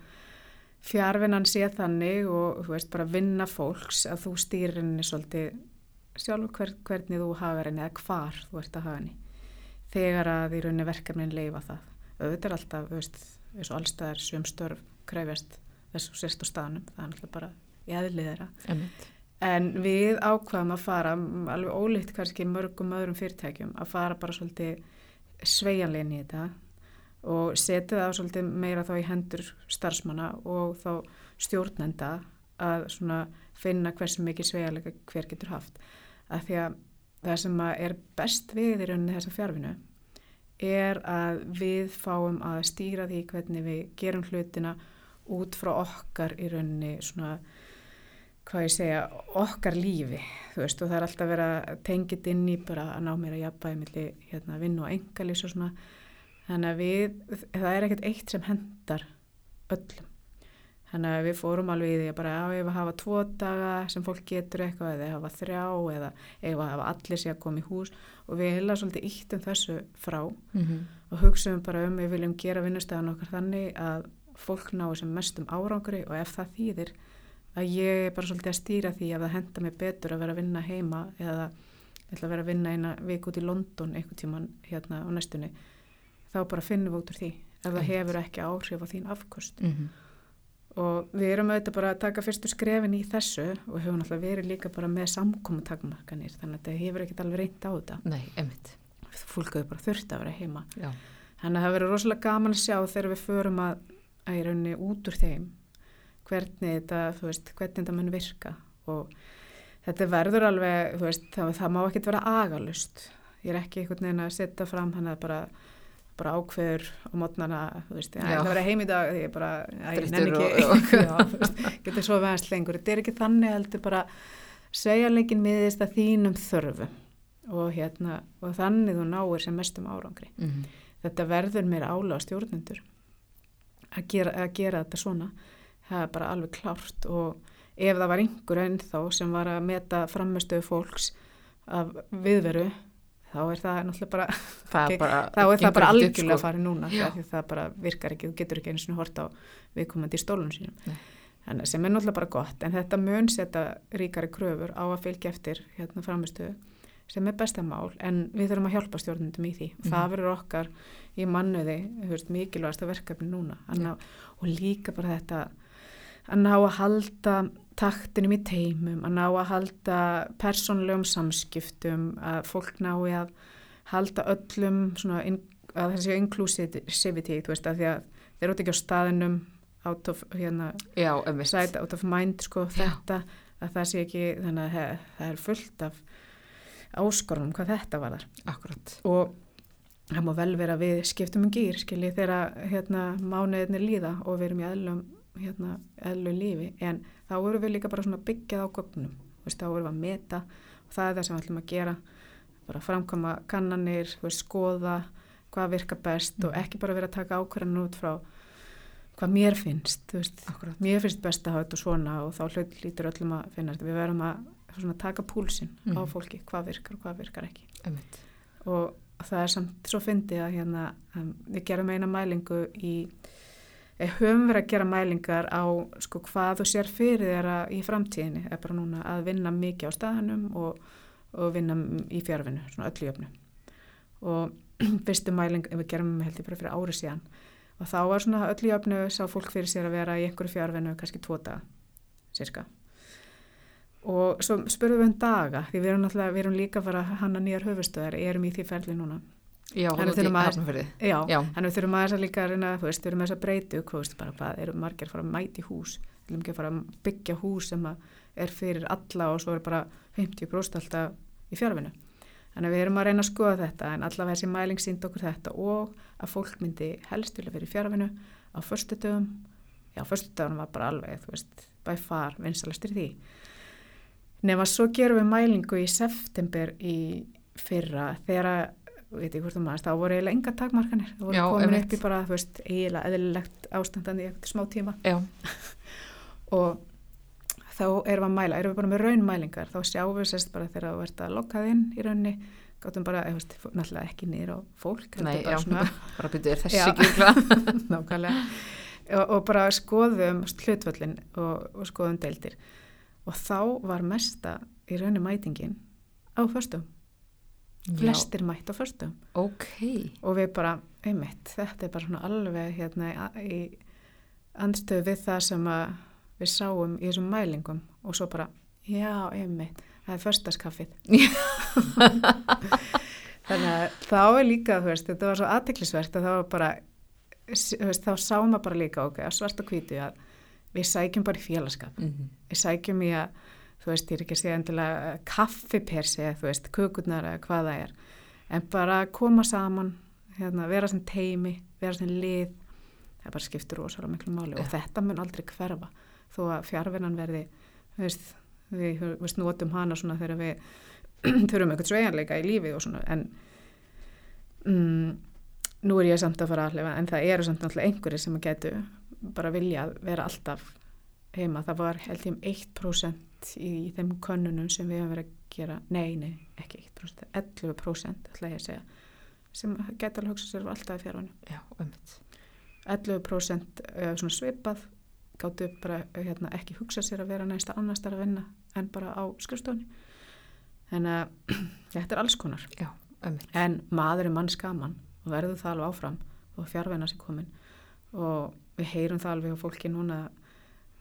fjárvinnan sé þannig og þú veist bara vinna fólks að þú stýrir henni svolítið sjálf hver, hvernig þú hagar henni eða hvar þú ert að haga henni þegar að í rauninni verkefnin leifa það auðvitað er alltaf, þú veist, eins og allstaðar sem störf kræfjast þessu sérst á staðnum, það er náttúrulega bara í eðlið þeirra Einmitt. En við ákvaðum að fara, alveg ólíkt kannski mörgum öðrum fyrirtækjum, að fara bara svolítið sveigjanlegin í þetta og setja það svolítið meira þá í hendur starfsmanna og þá stjórnenda að svona finna hversu mikið sveigalega hver getur haft. Af því að það sem að er best við í rauninni þessa fjárfinu er að við fáum að stýra því hvernig við gerum hlutina út frá okkar í rauninni svona hvað ég segja, okkar lífi þú veist og það er alltaf verið að tengja inn í bara að ná mér að jafnbæði millir hérna, vinn og engalís og svona. Þannig að við, það er ekkert eitt sem hendar öllum. Þannig að við fórum alveg í því að bara að hafa tvo daga sem fólk getur eitthvað eða hafa þrjá eða ef að hafa allir sé að koma í hús. Og við heila svolítið ítt um þessu frá mm -hmm. og hugsaum bara um við viljum gera vinnustæðan okkar þannig að fólk ná sem mestum árangri og ef það þýðir að ég er bara svolítið að stýra því að það henda mig betur að vera að vinna heima eða ætla að vera að vinna eina vik út í London eitthvað tíman hérna á næstunni þá bara finnum við út úr því ef það hefur ekki áhrif á þín afkvöst mm -hmm. og við erum auðvitað bara að taka fyrstu skrefin í þessu og hefur náttúrulega verið líka bara með samkominntakmarkanir þannig að það hefur ekkert alveg reynd á þetta. Nei, emitt Fólk hefur bara þurft að vera heima. Já. Þannig að það verður rosalega gaman að sjá þegar við förum að, að út úr þeim hvernig þetta, þú veist, hvernig þetta mun virka og þetta verður alveg, þú veist, það, það má ekki vera agalust. Ég er ekki einhvern veginn að setja fram hann að bara, bara ákveður á mótnana, þú veist, ég ætla að vera heim í dag því ég bara, ég nenni ekki, getur svo veðast lengur. Þetta er ekki þannig heldur bara segja leikin miðist að þínum þörfu og hérna, og þannig þú náir sem mestum árangri. Mm -hmm. Þetta verður mér ála á stjórnendur að gera, að gera þetta svona. Það er bara alveg klárt og ef það var einhver ennþá sem var að meta frammerstöðu fólks af viðveru þá er það náttúrulega bara, okay, bara þá er það bara algjörlega sko. að fara núna það bara virkar ekki, þú getur ekki einu svona hort á viðkomandi í stólunum sínum. Þannig sem er náttúrulega bara gott en þetta mun setja ríkari kröfur á að fylgja eftir hérna frammerstöðu sem er bestamál en við þurfum að hjálpa stjórnundum í því. Mm. það verður okkar í mannuði mikilvægast að verkefni núna Anna, og líka bara þetta að ná að halda taktinum í teimum, að ná að halda persónlegum samskiptum, að fólk nái að halda öllum svona, að þessi inclusivity, þú veist, að því að þeir eru ekki á staðinum out of, hérna, Já, side out of mind, sko, þetta, að það sé ekki, þannig að það er fullt af áskorunum hvað þetta var þar. Akkurat. Og það má vel vera við skiptum um gýr, skiljið, þegar hérna mánuðinni líða og við erum í aðlum hérna, eðlu lífi. En þá vorum við líka bara svona byggjað á gögnum. Veist, þá vorum við að meta og það er það sem við ætlum að gera. Bara framkoma kannanir, veist, skoða hvað virka best mm. og ekki bara vera að taka ákvarðan út frá hvað mér finnst veist, mér finnst best að hafa þetta svona og þá hlut lítur öllum að finna við verðum að svona, taka púlsinn mm. á fólki hvað virkar og hvað virkar ekki. Emitt. og það er samt svo fyndið að hérna, um, við gerum eina mælingu í höfum verið að gera mælingar á sko, hvað þú sér fyrir þér í framtíðinni. Er bara núna að vinna mikið á staðanum og, og vinna í fjárfinu, svona öllu jöfnu og fyrstu mæling við gerum held ég bara fyrir árið síðan og þá var svona öllu jöfnu sá fólk fyrir sér að vera í einhverju fjárfinu kannski tvo daga, cirka og svo spurðum við um daga því við erum, við erum líka að fara að hanna nýjar höfustöðar erum í því ferli núna Já, hún er í hafnafyrði. Já, þannig við þurfum að þess að líka reyna, þú veist, við erum að þess að breytu, hvað veist, bara hvað eru margir að fara að mæti hús, við erum ekki að fara að byggja hús sem er fyrir alla og svo er bara 50% alltaf í fjárfinu. Þannig við erum að reyna að skoða þetta en allavega þessi mæling sínd okkur þetta og að fólk myndi helst vilja fyrir fjárfinu á förstu dögum, já, förstu dögum var bara alveg, þú veist, by far. Nefn að svo gerum við mælingu í september í fyrra þegar veit ég hvort það maður, þá voru eiginlega enga takmarkanir, það voru Já, komin upp í bara, þú veist, eiginlega eðlilegt ástandandi í eftir smá tíma. Og þá erum við að mæla, erum við bara með raunmælingar, þá sjáum við sérst bara þegar þú ert að lokkað inn í raunni, gáttum bara, ég veist, náttúrulega ekki nýr á fólk, Nei, bara já, svona, bara byrjuð þessi ekki nákvæmlega, og, og bara skoðum hlutvöllin og, og skoðum deildir og þá var mesta í raunni mætingin á förstum flestir mætt á förstum okay. og við bara, einmitt, þetta er bara svona alveg hérna í andstöðu við það sem við sáum í þessum mælingum. Og svo bara, já, einmitt það er förstaskaffið þannig að þá er líka, þú veist, þetta var svo aðteklisvert að það var bara þú veist, þá sá maður bara líka ok, svart og hvítu að við sækjum bara í félagskap Mhm. við sækjum í að, þú veist, ég er ekki að segja endilega kaffipersi eða þú veist, kökurnar eða hvað það er en bara koma saman hérna, vera sem teimi, vera sem lið það bara skiptir rosalega miklu máli og þetta mun aldrei hverfa þó að fjárvinnan verði veist, við þú veist, notum hana svona þegar við þurfum eitthvað sveigjanleika í lífið og svona en mm, nú er ég samt að fara að hlifa en það eru samt náttúrulega einhverjir sem getu bara vilja að vera alltaf heima, það var held ég um 1% í þeim könnunum sem við hefum verið að gera, nei, nei, ekki 1% 11% ætla ég að segja sem geta alveg hugsað sér alltaf í fjárvænu Já, ummitt. 11% uh, svona svipað gáttu bara uh, hérna, ekki hugsa sér að vera næsta annars þar að vinna en bara á skrifstofunni. En uh, þetta er alls konar. Já, ummitt. en maður er mann skaman og verður það alveg áfram og fjárvæna sér komin og við heyrum það alveg á fólki núna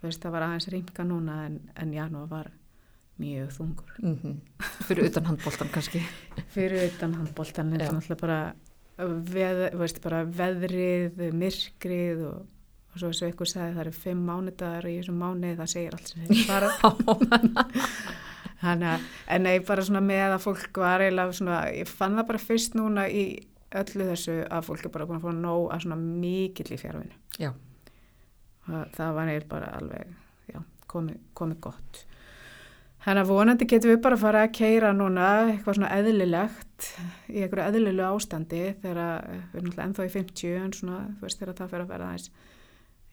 veist það var aðeins ringa núna en, en janúar var mjög þungur Mm Fyrir utan handbóltan kannski. fyrir utan handbóltan en er náttúrulega bara, veð, veist, bara veðrið, myrkrið og, og svo þessu ykkur sagði það eru fimm mánudagar í þessum mánuði það segir allt sem þeir fara Þannig að, en nei, bara svona með að fólk var eiginlega svona, ég fann það bara fyrst núna í öllu þessu að fólk er bara búin að fá nóg að svona mikill í fjárvinu. Já. Það, var neil bara alveg, já, komið komi gott. Þannig að vonandi getum við bara að fara að keira núna eitthvað svona eðlilegt í einhverju eðlilegu ástandi þegar að, við erum náttúrulega ennþá í 50 en svona, þú veist, þegar það fer að vera aðeins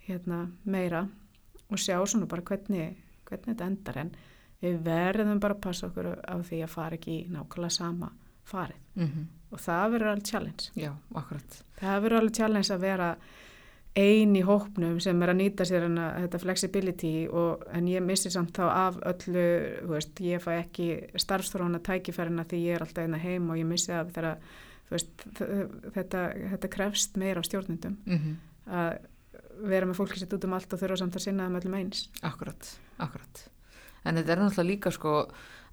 hérna meira og sjá svona bara hvernig, hvernig þetta endar en við verðum bara að passa okkur á því að fara ekki í nákvæmlega sama farið Mm og það verður alveg challenge. Já, akkurat. Það verður alveg challenge að vera ein í hópnum sem er að nýta sér hana, þetta flexibility og, en ég missi samt þá af öllu, veist, ég fæ ekki starfstróna tækifærina því ég er alltaf einna heim og ég missi af þú veist, þetta, þetta krefst meira á stjórnundum Mm að vera með fólki sitt út um allt og þurfa samt að sinna þeim öllum eins. Akkurat, akkurat. En þetta er náttúrulega líka sko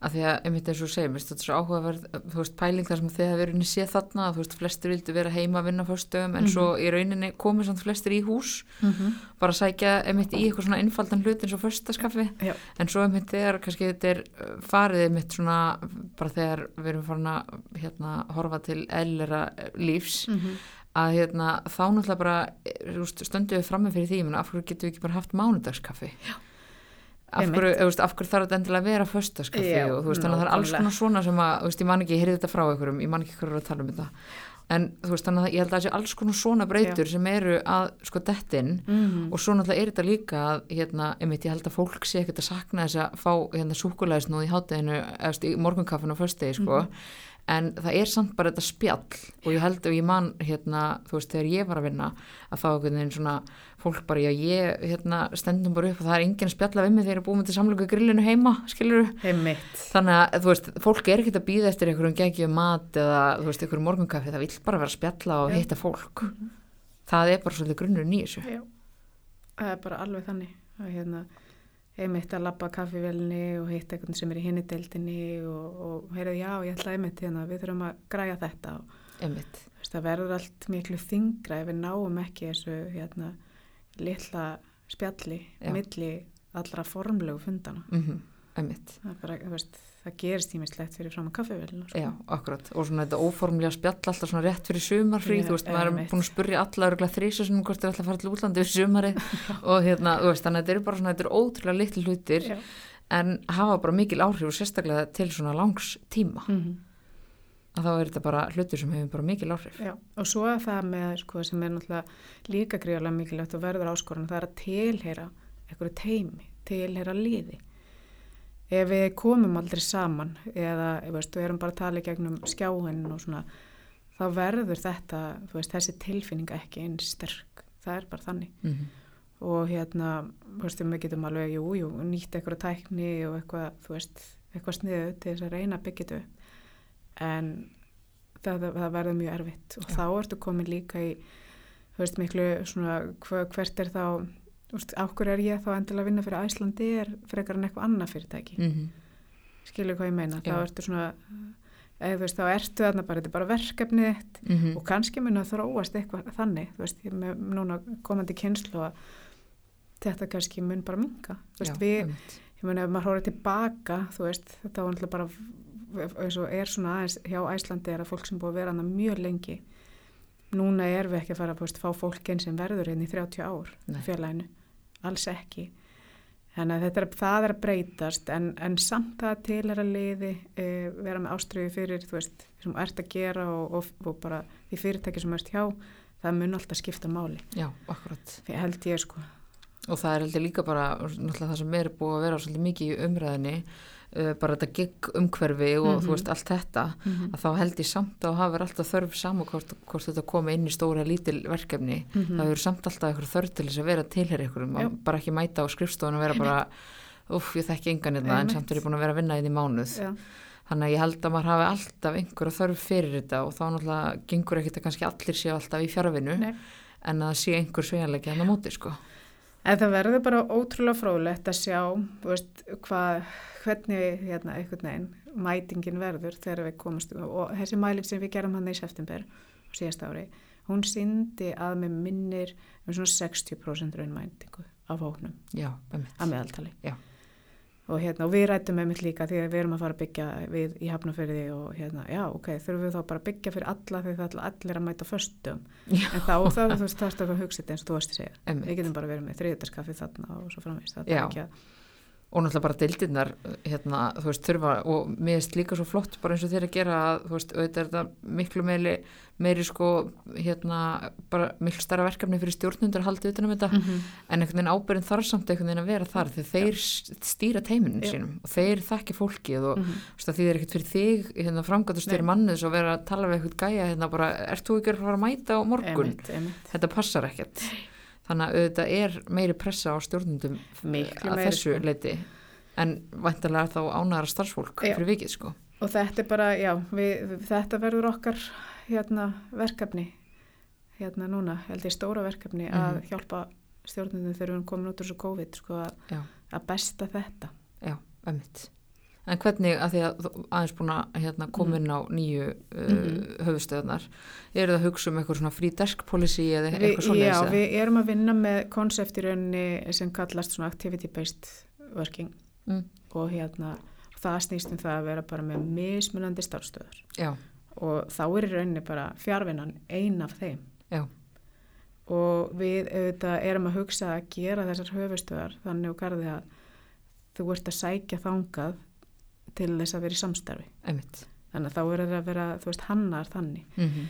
að því að, einmitt eins og finnst þetta er svo áhugaverð, þú veist, pæling þar sem þið hafa verið séð þarna, þú veist, flestir vildu vera heima að vinna fyrstöðum, en svo í rauninni komið samt flestir í hús, Mm -hmm. bara sækja einmitt í eitthvað svona einfaldan hlut eins og fyrstaskaffi, en svo einmitt þegar kannski þetta er uh, farið einmitt svona, bara þegar við erum farin að hérna, horfa til eðlera lífs, Mm -hmm. að hérna, þá náttúrulega bara eh, stöndum við frammi fyrir því, af hverju getum við ekki bara haft mánudagskaffi? Já. Af hverju, veist, af hverju þarf þetta endilega að vera föstaskaffi Já, og þú veist, þannig að það er alls konar svona sem að, þú veist, ég man ekki, ég heyrði þetta frá einhverjum, ég man ekki hverju að tala um þetta. En þú veist, þannig að ég held að það sé alls konar svona breytur sem eru að, sko, dettin Mm og svo náttúrulega er þetta líka að, hérna, einmitt, ég held að fólk sé ekkert að sakna þess að fá, hérna, súkulæðisnóð í hátteginu, eða, þú veist, í morgunkaffinu á föstegi, sko, en það er samt bara þetta spjall. Og ég held að ég man hérna, þú veist, þegar ég var að vinna að þá einhvern veginn svona fólk bara, já ég hérna, stendum bara upp og það er enginn að spjalla við mig þegar ég er búin til samlöku grillinu heima, skilur þannig að, þú veist, fólk er ekkert að býða eftir einhverjum geggjum mat eða, þú veist, einhverjum morgunkaffi, það vill bara vera að spjalla og hitta fólk. Það er bara svolítið grunnurinn í þessu. Já, það er bara alveg þannig að hérna heimitt að labba kaffivelni og hitta einhvern sem er í hinni deildinni og, og heyrðu já, ég ætla heimitt hérna, við þurfum að græja þetta. Og einmitt, veist, það verður allt miklu þingra ef við náum ekki þessu hérna litla spjalli Já. milli allra formlegu fundana mm einmitt. Það, er bara, veist, það gerist tímislegt fyrir fram að kaffivelina sko. Já, akkurat, og svona þetta óformlega spjall alltaf svona rétt fyrir sumarfrí, Já, þú veist, maður er búin að spurja alla örgulega þrísasunum hvort þeir ætla að fara til útlandi fyrir sumari og hérna, þú veist, þannig að þetta eru bara svona, þetta eru ótrúlega litli hlutir Já. en hafa bara mikil áhrif og sérstaklega til svona langs tíma. Mm að þá er þetta bara hlutur sem hefur bara mikil áhrif. Já, og svo er það með sko, sem er náttúrulega líka gríðarlega mikilvægt og verður áskorun, það er að tilheyra einhverju teimi, tilheyra liði. Ef við komum aldrei saman eða veist, við erum bara að tala í gegnum skjáin og svona, þá verður þetta, veist, þessi tilfinning ekki eins sterk. Það er bara þannig. Mm -hmm. Og hérna, þú veist, við getum alveg, jú, jú, nýtt einhverju tækni og eitthvað, þú veist, eitthvað sniðu til þess að reyna að þetta upp. En það, það verður mjög erfitt og Já. þá ertu komin líka í þú veist miklu svona hver, hvert er þá ákkur er ég þá endilega að vinna fyrir Æslandi er frekar en eitthvað annað fyrirtæki Mm -hmm. skilur hvað ég meina, þá Já. ertu svona eða þú veist, þá ertu þarna bara, þetta er bara verkefnið þitt mm og kannski mun að þróast eitthvað þannig, þú veist, með núna komandi kynslu að þetta kannski mun bara minga, þú veist, við ég meina ef maður horfður tilbaka þú veist, þetta var náttúrulega bara eins og er svona aðeins hjá Æslandi er að fólk sem búið að vera hana mjög lengi núna er við ekki að fara að veist, fá fólk einn sem verður inn í 30 ár fjarlæginu, alls ekki. Þannig að er, það er að breytast en, en samt að liði e, vera með ástriði fyrir þú veist, sem þú ert að gera og, og, og bara því fyrirtæki sem ert hjá það mun alltaf skipta máli. Já, akkurat. Því held ég sko. Og það er heldur líka bara, náttúrulega það sem er búið að vera svolítið mikið í umræðinni, bara þetta gigg umhverfi og Mhm. þú veist allt þetta, Mhm. að þá held ég samt að hafa alltaf þörf saman hvort, hvort þetta komi inn í stóra lítil verkefni. Mhm. Það hefur samt alltaf eitthvað þörf til þess að vera tilherri ykkur, bara ekki mæta á skrifstofun og vera bara, uff, ég þekki engan hérna, en samt er ég búin að vera að vinna í því mánuð. Já. Þannig að ég held að maður hafi alltaf einhverja þörf fyrir þetta og þá náttúrulega gengur ekkert að kannski allir séu alltaf í fjárvinu Nei. en að sé einhver sveigjanleiki hann á móti sko. En það verður bara ótrúlega fróðlegt að sjá veist, hvað, hvernig hérna, veginn mætingin verður þegar við komast og þessi mæling sem við gerum hann í september á síðast ári, hún síndi að með minnir um svona 60% raunmætingu af hóknum að meðaltali. Já. Og, hérna, og við rættum með mitt líka því að við erum að fara að byggja við í hafnafyrði og hérna, já, ok, þurfum við þá bara að byggja fyrir alla því það allir að mæta föstum. Já. En þá, það er að hugsa þetta eins og þú varst að segja. Við getum bara verið með þriðdaskaffi þarna og svo framvegist. Það er ekki að, og náttúrulega bara deildirnar hérna, þú veist, þurfa og mér finnst líka svo flott bara eins og þeir að gera að, þú veist, auðvitað er þetta miklu meiri, meiri sko, hérna, bara miklu starra verkefni fyrir stjórnundur að halda utan um þetta, Mhm. en einhvern veginn ábyrðin þarf samt einhvern veginn að vera þar því þeir s- stýra teiminu Já. sínum og þeir þekki fólkið og Mhm. þú veist, því er ekkert fyrir þig hérna, framgætu styrir mannus og vera að tala við eitthvað gæja hérna bara, ert þú ekki að fara að mæta á morgun? Einmitt, einmitt. Þetta passar ekkert. Þannig að auðvitað er meiri pressa á stjórnundum Miklu að meiri, þessu sko. leiti en vantarlega þá ánæra starfsfólk Já. fyrir vikið sko. Og þetta er bara, já, við, þetta verður okkar hérna, verkefni, hérna núna, held ég stóra verkefni að Mhm. hjálpa stjórnundum þegar við erum komin út úr þessu COVID, sko, að besta þetta. Já, ömmit. En hvernig, að því að aðeins búin að hérna, koma inn á nýju uh, Mhm. höfustöðunar, eru það að hugsa um eitthvað svona free desk policy eða eitthvað svona já, við erum að vinna með konsept í rauninni sem kallast svona activity-based working Mm. og hérna, það snýst um það að vera bara með mismunandi starfstöðar. Já, og þá er í rauninni bara fjárvinnan ein af þeim Já. og við auðvitað erum að hugsa að gera þessar höfustöðar þannig og garði að þú ert að sækja þangað til þess að vera í samstarfi ömmit. þannig að þá er það að vera, veist, hannar þannig Mm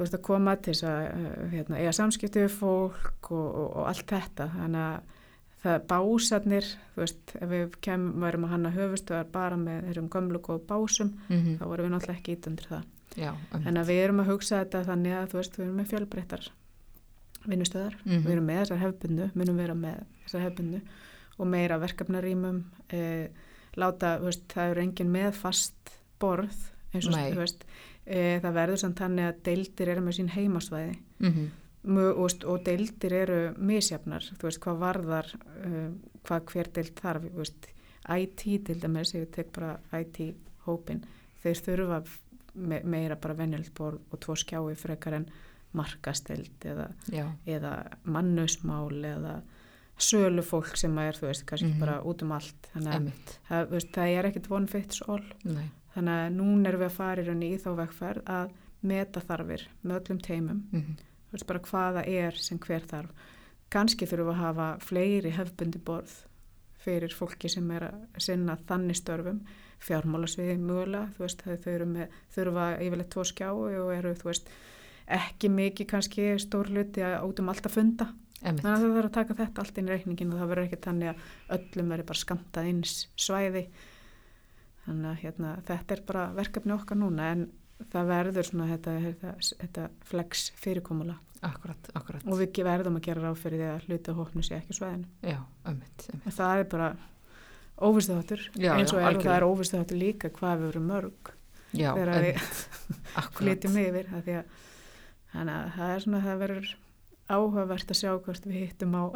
þú veist að koma til þess að uh, hérna, eiga samskipti við fólk og, og, og allt þetta þannig að það básarnir þú veist, ef við kemum, værum að hanna höfustöðar bara með þessum gömlu góð básum -hmm. þá vorum við náttúrulega ekki ít undir það Já. En að við erum að hugsa þetta þannig að þú veist, við erum með fjölbreyttar vinnustöðar, Mhm. við erum með þessar hefbundu, munum vera með þessar hefbundu og meira verkefnarímum, e, láta, veist, það eru engin með fast borð, eins og veist, e, það verður samt þannig að deildir eru með sín heimasvæði. Mm Mö- og, og deildir eru misjafnar, þú veist, hvað varðar, uh, hvað hver deild þarf, veist, IT til dæmis, ég tek bara IT-hópin, þeir þurfa me meira bara venjöld borð og tvo skjái frekar en markasteld eða, eða mannusmál eða sölufólk sem er, þú veist, kannski Mhm. bara út um allt, þannig að það, veist, það er ekkit one fits all, Nei. þannig að núna erum við að fara í rauninni í þá vegferð að meta þarfir með öllum teimum Mm þú veist bara hvaða er sem hver þarf. Kannski þurfum við að hafa fleiri hefbundi borð fyrir fólki sem er að sinna þannig störfum. Fjármálasviði mögulega þú veist þau eru með, þurfa yfirleitt tvo skjái og eru þú veist ekki mikið kannski stór hluti að út um allt að funda Ömmit. þannig að það þarf að taka þetta allt inn í reikningin og það verður ekki þannig að öllum verður bara skamtað eins svæði þannig að hérna, þetta er bara verkefni okkar núna en það verður svona þetta, þetta, þetta flex fyrirkomula Akkurat, akkurat. og við verðum að gera ráð fyrir því að hluta hópnu sé ekki svæðinu. Já, ömmit. það er bara óvistuðáttur Já, eins og já, er og það er óvistuðáttur líka hvað við verum mörg Já, þegar við flytjum yfir þannig að það er svona það verður áhugavert að sjá hvort við hittum á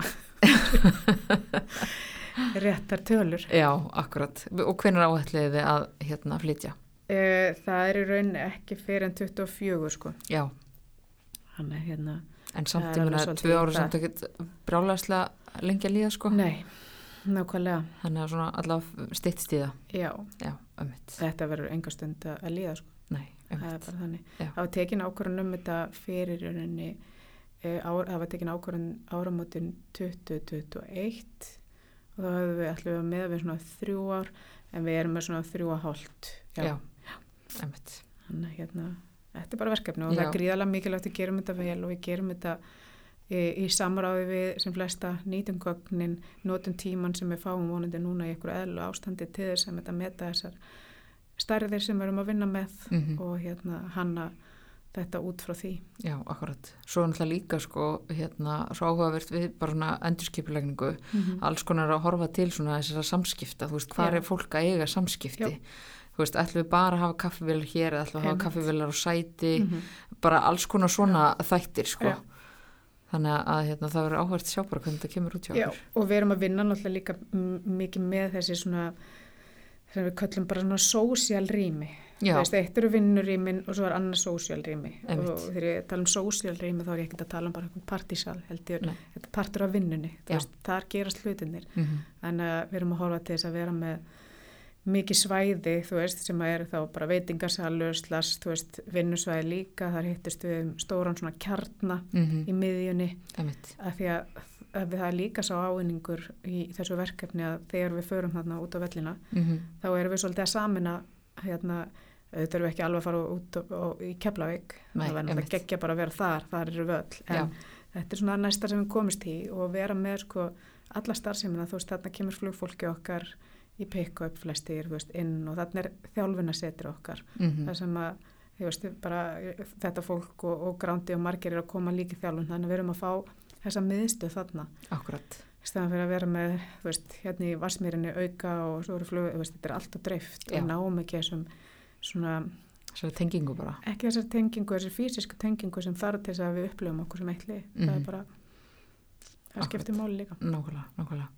réttar tölur. Já, akkurat. Og hvenær áætliði þið að hérna flytja? e, það er í raun ekki fyrir en 24 sko Já, hann er hérna en samt alveg svolítið tvö ára það. samt ekkert brjálæslega lengi að líða sko nei, nákvæmlega þannig að svona allavega stittst í það já, Já, ömmit, þetta verður enga stund að að líða sko nei, það er ömmit bara þannig Já. það var tekin ákvörðun um þetta fyrir í rauninni það var tekin ákvörðun áramótin 2021 og þá höfum við allir með við svona þrjú ár en við erum með svona þrjú að hálft Já, ömmit þannig að hérna, þetta er bara verkefni og Já. það er gríðalega mikilvægt að gerum þetta vel og við gerum þetta í, í samráði við sem flesta nýtum gögnin, notum tíman sem við fáum vonandi núna í einhverju eðlu ástandi til þess að meta þessar stærðir sem við erum að vinna með mm og hérna hanna þetta út frá því. Já, akkurat. Svo er náttúrulega líka sko, hérna, svo áhugavert við bara svona endurskipulegningu, Mhm. alls konar að horfa til svona þessara samskipta, þú veist, hvað Já. er fólk að eiga samskipti? Já. Þú veist, ætlum við bara að hafa kaffivélar hér eða ætlum við að hafa kaffivélar á sæti, Mhm. bara alls konar svona þættir, sko. Já. Þannig að hérna, það verður áhugavert að sjá bara hvernig það kemur út hjá Já, okkur. og við erum að vinna náttúrulega líka mikið með þessi svona sem við köllum bara svona sósíal rými. Veist, eitt eru vinnurýmin og svo er annað sósíal rými. Einmitt. Og þegar ég tala um sósíal rými þá er ég ekkert að tala um bara einhvern partísal, held ég, Nei. þetta partur af vinnunni. Veist, þar gerast hlutinir. mm Þannig að við erum að horfa til þess að vera með mikið svæði, þú veist, sem að eru þá bara veitingarsalur, slass, þú veist, vinnusvæði líka, þar hittist við um stóran svona kjarna -hmm. í miðjunni af því að, að við það er líka sá ávinningur í þessu verkefni að þegar við förum þarna út á vellina Mm þá erum við svolítið að samina hérna, auðvitað við ekki alveg að fara út og, og, í Keflavík, það verður að gegja bara að vera þar, þar eru við öll. En Já. þetta er svona næsta sem við komist í og vera með sko alla starfsemina, þú veist þarna kemur flugfólki okkar í pick-up flestir, þú veist, inn og þarna er þjálfunasetur okkar. -hmm. það sem að veist, bara, þetta fólk og, og grándi og margir eru að koma líka í þjálfun. Þannig að við erum að fá þessa miðstöð þarna. Akkurat. Í staðan fyrir að vera með, þú veist, hérna í Vassmýrinni auka og svo eru flug, þú veist, þetta er allt og dreift Já. og náum ekki þessum svona, Svo tengingu bara. ekki þessar tengingu, þessar fysisku tengingu sem þarf til þess að við upplifum okkur sem eitli, það Mhm. er bara það Akkurat. skiptir máli líka Nákvæmlega, nákvæmlega.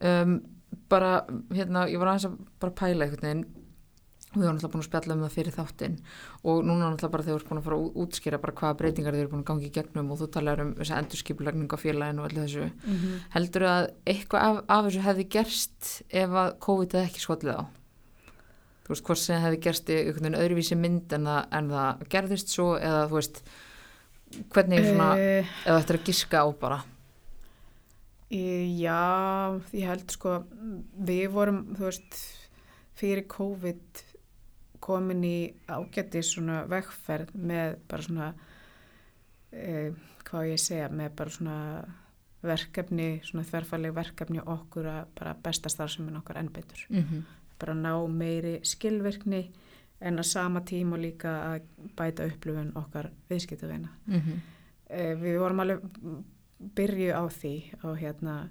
Um, bara, hérna, ég var aðeins að bara pæla einhvern veginn við varum náttúrulega búin að spjalla um það fyrir þáttinn og núna náttúrulega bara þú ert búin að fara að útskýra bara hvaða breytingar þið eru búin að gangi í gegnum og þú talar um þessa endurskipulagning á félaginu og allir þessu. mm -hmm. Heldur að eitthvað af, af þessu hefði gerst ef að COVID hefði ekki skollið á? Þú veist, hvort sem hefði gerst í einhvern veginn öðruvísi mynd en það, en það gerðist svo eða þú veist, hvernig svona, uh, eða þetta er að giska á bara. Já, ég held sko við vorum, þú veist fyrir COVID komin í ágætti svona vegferð með bara svona eh, hvað ég segja, með bara svona verkefni, svona þverfæleg verkefni okkur að bara besta starfsemin okkar enn betur. Mm -hmm. Bara ná meiri skilvirkni en að sama tíma líka að bæta upplifun okkar viðskiptavina Mm -hmm. eh, við vorum alveg byrju á því og hérna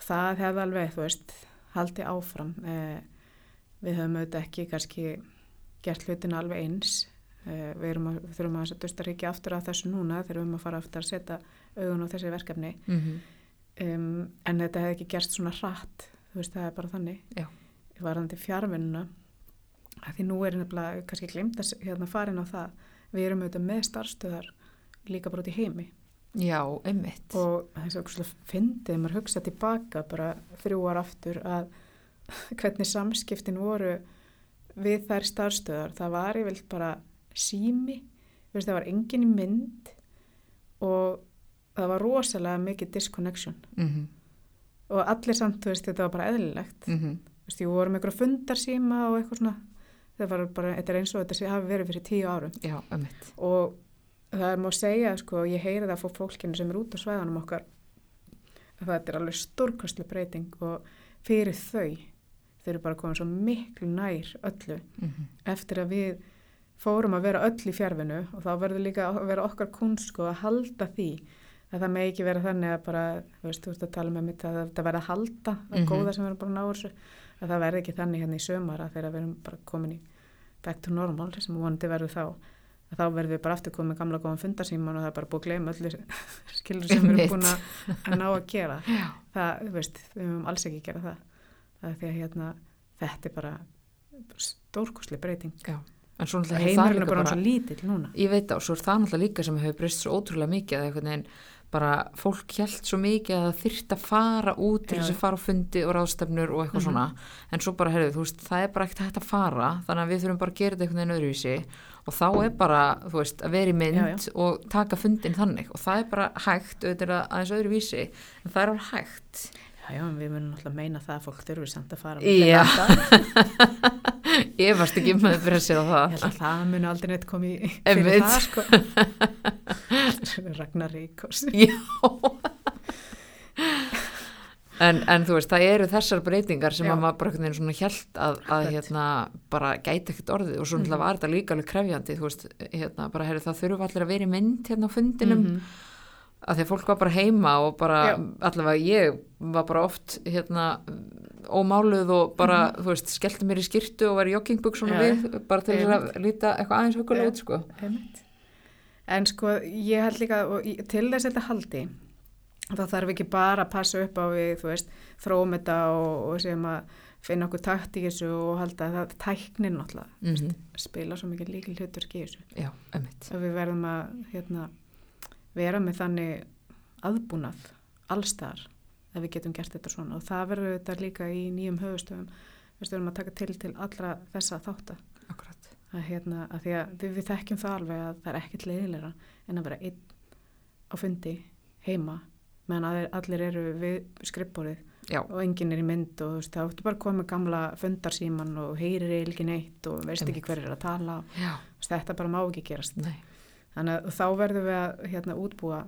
það hefði alveg, þú veist haldið áfram eh, við höfum auðvitað ekki kannski gert hlutina alveg eins eh, við, erum að, þurfum að dusta ekki aftur af þessu núna þegar við höfum að fara aftur að setja augun á þessi verkefni Mm -hmm. um, en þetta hefði ekki gerst svona hratt þú veist, það er bara þannig Já. varðandi fjárvinnuna að því nú er nefnilega kannski glemt að hérna farin á það við erum auðvitað með starfstöðar líka bara út í heimi Já, einmitt. og þess að okkur fyndið maður hugsa tilbaka bara þrjú ár aftur að hvernig samskiptin voru við þær starfstöðar það var yfirlt bara sími veist, það var engin mynd og það var rosalega mikið disconnection. Mm -hmm. og allir samt, þú veist, þetta var bara eðlilegt. Mm -hmm. ég voru með einhverja fundarsíma og eitthvað svona. Það var bara, þetta er eins og þetta sé hafi verið fyrir tíu árum. Já, og það er má segja, sko, ég heyri það fór fólkinu sem er út á svæðanum okkar að þetta er alveg stórkostlu breyting og fyrir þau þau eru bara komið svo miklu nær öllu. Mm -hmm. eftir að við fórum að vera öll í fjárvinu og þá verður líka að vera okkar kunst sko að halda því að það með ekki vera þannig að bara, þú veist, þú veist að tala með mitt að þetta verða að halda, það Mhm. góða sem erum bara að ná þessu, að það verði ekki þannig hérna í sömara þegar við erum bara komin í back to normal sem vonandi verður þá að þá verðum við bara aftur komið gamla góðan fundarsýman og það er bara búið að gleyma öllu skilur sem við erum búin að, ná að gera. Það, þú veist, við höfum alls ekki gera það það því að hérna, þetta er bara stórkosli breyting. Já, en svo náttúrulega heimurinn er bara bara, svo lítill núna. Ég veit á, svo er það náttúrulega líka sem hefur breyst svo ótrúlega mikið að einhvern veginn bara fólk hjælt svo mikið að það þyrft að fara út til þess að fara á fundi og ráðstefnur og eitthvað Mhm. svona. En svo bara, heyrðu, þú veist, það er bara ekkert hægt að fara þannig að við þurfum bara að gera þetta einhvern veginn öðruvísi. Og þá er bara, þú veist, að vera í mynd Já, já. og taka fundin þannig. Og það er bara hægt, auðvitað aðeins öðruvísi. En það er alveg hægt Já, já, við munum náttúrulega meina það að fólk þurfi samt að fara Já. ég varst ekki með fyrir á Ég það held að það muni aldrei neitt komið í- Einmitt. fyrir það, sko. Ragnar Ríkos. Já en, en þú veist, það eru þessar breytingar sem Já. að maður bara einhvern veginn svona hjælt að, að Akkurat. hérna, bara gæti ekkert orðið og svo náttúrulega Mhm. var þetta líka alveg krefjandi þú veist, hérna, bara herri, það þurfa allir að vera í mynd hérna á fundinum, Mhm. Að því að fólk var bara heima og bara, Já. allavega ég var bara oft hérna ómáluð og bara, þú veist, skellti mér í skyrtu og var í joggingbuksunum. Já, við bara til að líta eitthvað aðeins hugulega Já. út, sko Einmitt. En sko, ég held líka, og til þess að þetta haldi, þá þarf ekki bara að passa upp á við, þú veist, þróum þetta og, og sem að finna okkur takt í þessu og halda að það tæknin náttúrulega mm spila svo mikið líkil hlutur í þessu. Já, einmitt Að við verðum að hérna, vera með þannig aðbúnað allstar ef við getum gert þetta svona. Og það verður þetta líka í nýjum höfustöfum. Við verðum að taka til til allra þessa. Akkurat. Að, hérna, að því að við, við þekkjum það alveg að það er ekkert leiðilegra en að vera einn á fundi heima meðan aðeir, allir eru við skrippborið Já, og enginn er í mynd og þú veist, þá ertu bara komið með gamla fundarsíman og heyrir eiginlega ekki neitt og veist ekki Einmitt. hver er að tala. Og þetta bara má ekki gerast. Nei þannig að þá verðum við að hérna, útbúa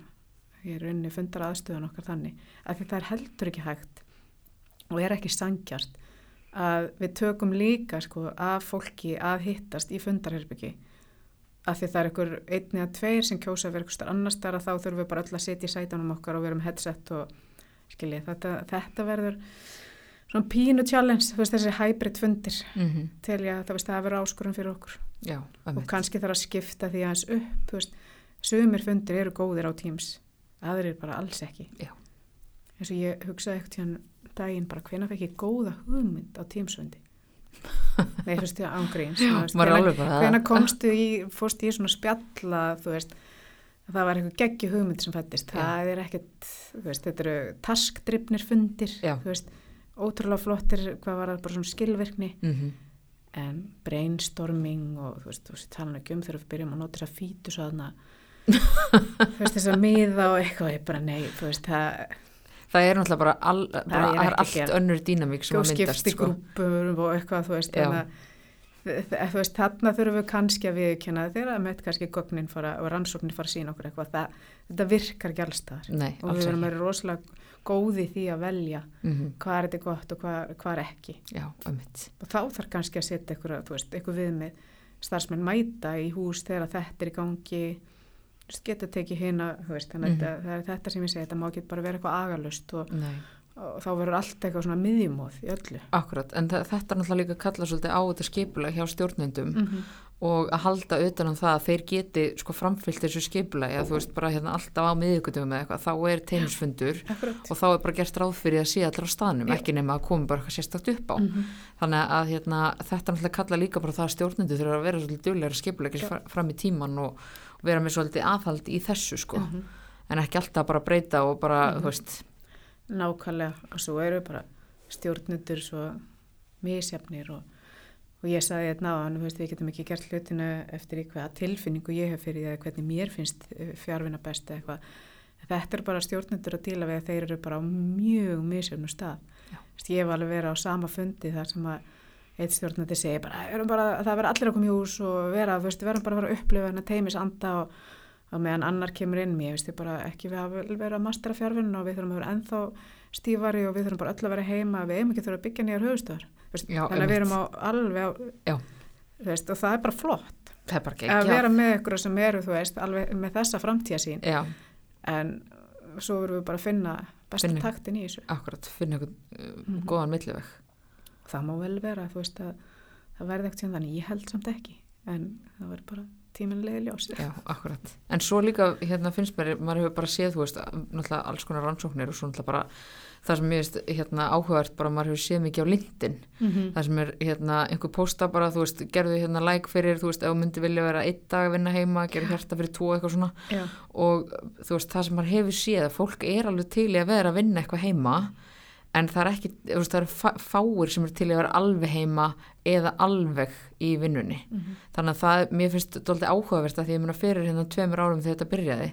í rauninni fundar aðstöðun okkar þannig að það er heldur ekki hægt og er ekki sangjart að við tökum líka sko, af fólki að hittast í fundarherbyggi að því það er einhver einn eða tveir sem kjósa að vera einhver starf annars þar að þá þurfum við bara öll að sitja í sætanum okkar og vera með headset og skilji þetta, þetta verður svona pínu challenge, þú veist þessi hybrid fundir mm til ég að það það verður áskorun fyrir okkur Já, og kannski þarf að skipta því aðeins upp sumir fundir eru góðir á Teams aðrir bara alls ekki. Eins og ég hugsaði eitthvað tíðan daginn bara hvena fekk ég góða hugmynd á Teams fundi? Nei þú veist alveg bara hvena komstu í fórst í svona spjalla þú veist að það var eitthvað geggi hugmynd sem fættist. Það er ekkert, þú veist, þetta eru taskdrifnir fundir, Já. þú veist ótrúlega flottir, hvað var það bara svona skilvirkni. Mm en brainstorming og þú veist, þú veist, tala ekki um þegar við byrjum að nota þess að fítu svo þarna. Þú veist, þess að miða og eitthvað, ég bara nei, þú veist, það Það er náttúrulega bara, all, bara er er að allt önnur dýnamík sem og að myndast sko. grúpur og eitthvað, þú veist, þannig að þú veist, þarna þurfum við kannski að viðkjöna þegar að með kannski gögnin fara og rannsóknin fara að sína okkur eitthvað, það, þetta virkar ekki allstaðar Nei, og við erum ekki. verið rosalega góði því að velja mm hvað er þetta gott og hvað, hvað er ekki. Já, og þá þarf kannski að setja eitthvað, eitthvað viðmið starfsmenn mæta í hús þegar þetta er í gangi. Geta tekið hérna, að Mhm. þetta, sem ég segi, þetta má ekki bara vera eitthvað agalust og, og þá verður allt eitthvað svona miðjumóð í öllu. Akkurat, en þetta er náttúrulega líka að kalla svolítið á þetta skipulag hjá stjórnendum. -hmm. Og að halda utan um það að þeir geti sko framfyllt þessu skipulag eða þú veist bara hérna alltaf á miðugutum eða eitthvað, þá er teimisfundur og þá er bara gert ráð fyrir að sé allir á staðnum, Já. ekki nema að koma bara eitthvað sérstakt upp á. -hmm. Þannig að hérna, þetta náttúrulega kalla líka bara það að stjórnendur þurfa að vera svolítið duglegar að skipulegja Já. fra- fram í tíman og, vera með svolítið aðhald í þessu sko, Mhm. en ekki alltaf bara breyta og bara, Mhm. þú veist, nákvæmlega og svo eru bara stjórnundur svo misjafnir og, og ég sagði þetta náðan, þú veist, við getum ekki gert hlutinu eftir hvaða tilfinningu ég hef fyrir því að hvernig mér finnst eh, fjárvinna best eitthvað. Þetta er bara stjórnundur að díla við að þeir eru bara á mjög misjafnum stað. Veist, ég hef alveg verið á sama fundi þar sem að eitt stjórnundi segir bara, bara það verður allir að koma í hús og vera, við verðum bara að vera að upplifa hennar teimis anda og, og meðan annar kemur inn mér, veist, ég bara ekki við að vera að mastera fjárvinna og við þurfum að vera ennþá stífari og við þurfum bara öll að vera heima við eigum ekki þurfa að byggja nýjar höfustöðar Já, þannig að við erum á alveg á, veist, og það er bara flott er bara að ekki vera með ykkur sem eru veist, alveg með þessa framtíðasín Já, en svo verðum við bara að finna besta Finna. taktin í þessu akkurat, finna einhvern uh, Mhm. góðan milliveg. það má vel vera, veist að það verði ekkert sem þannig, ég held samt ekki en það verður bara tíminlega ljós Já, akkurat. En svo líka hérna finnst mér, maður hefur bara séð, þú veist, náttúrulega alls konar rannsóknir og svo náttúrulega bara það sem ég veist hérna áhugavert bara maður hefur séð mikið á LinkedIn mm -hmm. það sem er hérna einhver posta bara þú veist, gerðu hérna like fyrir, þú veist, ef þú myndi vilja vera einn dag að vinna heima, gerðu hjarta fyrir tvo eitthvað svona Já, og þú veist, það sem maður hefur séð að fólk er alveg til í að vera að vinna eitthvað heima en það er ekki, þú veist, það eru fá- fáir sem eru til í að vera alveg heima eða alveg í vinnunni Mhm. þannig að það, mér finnst doldið áhugavert að því ég meina fyrir hérna tveimur árum þegar þetta byrjaði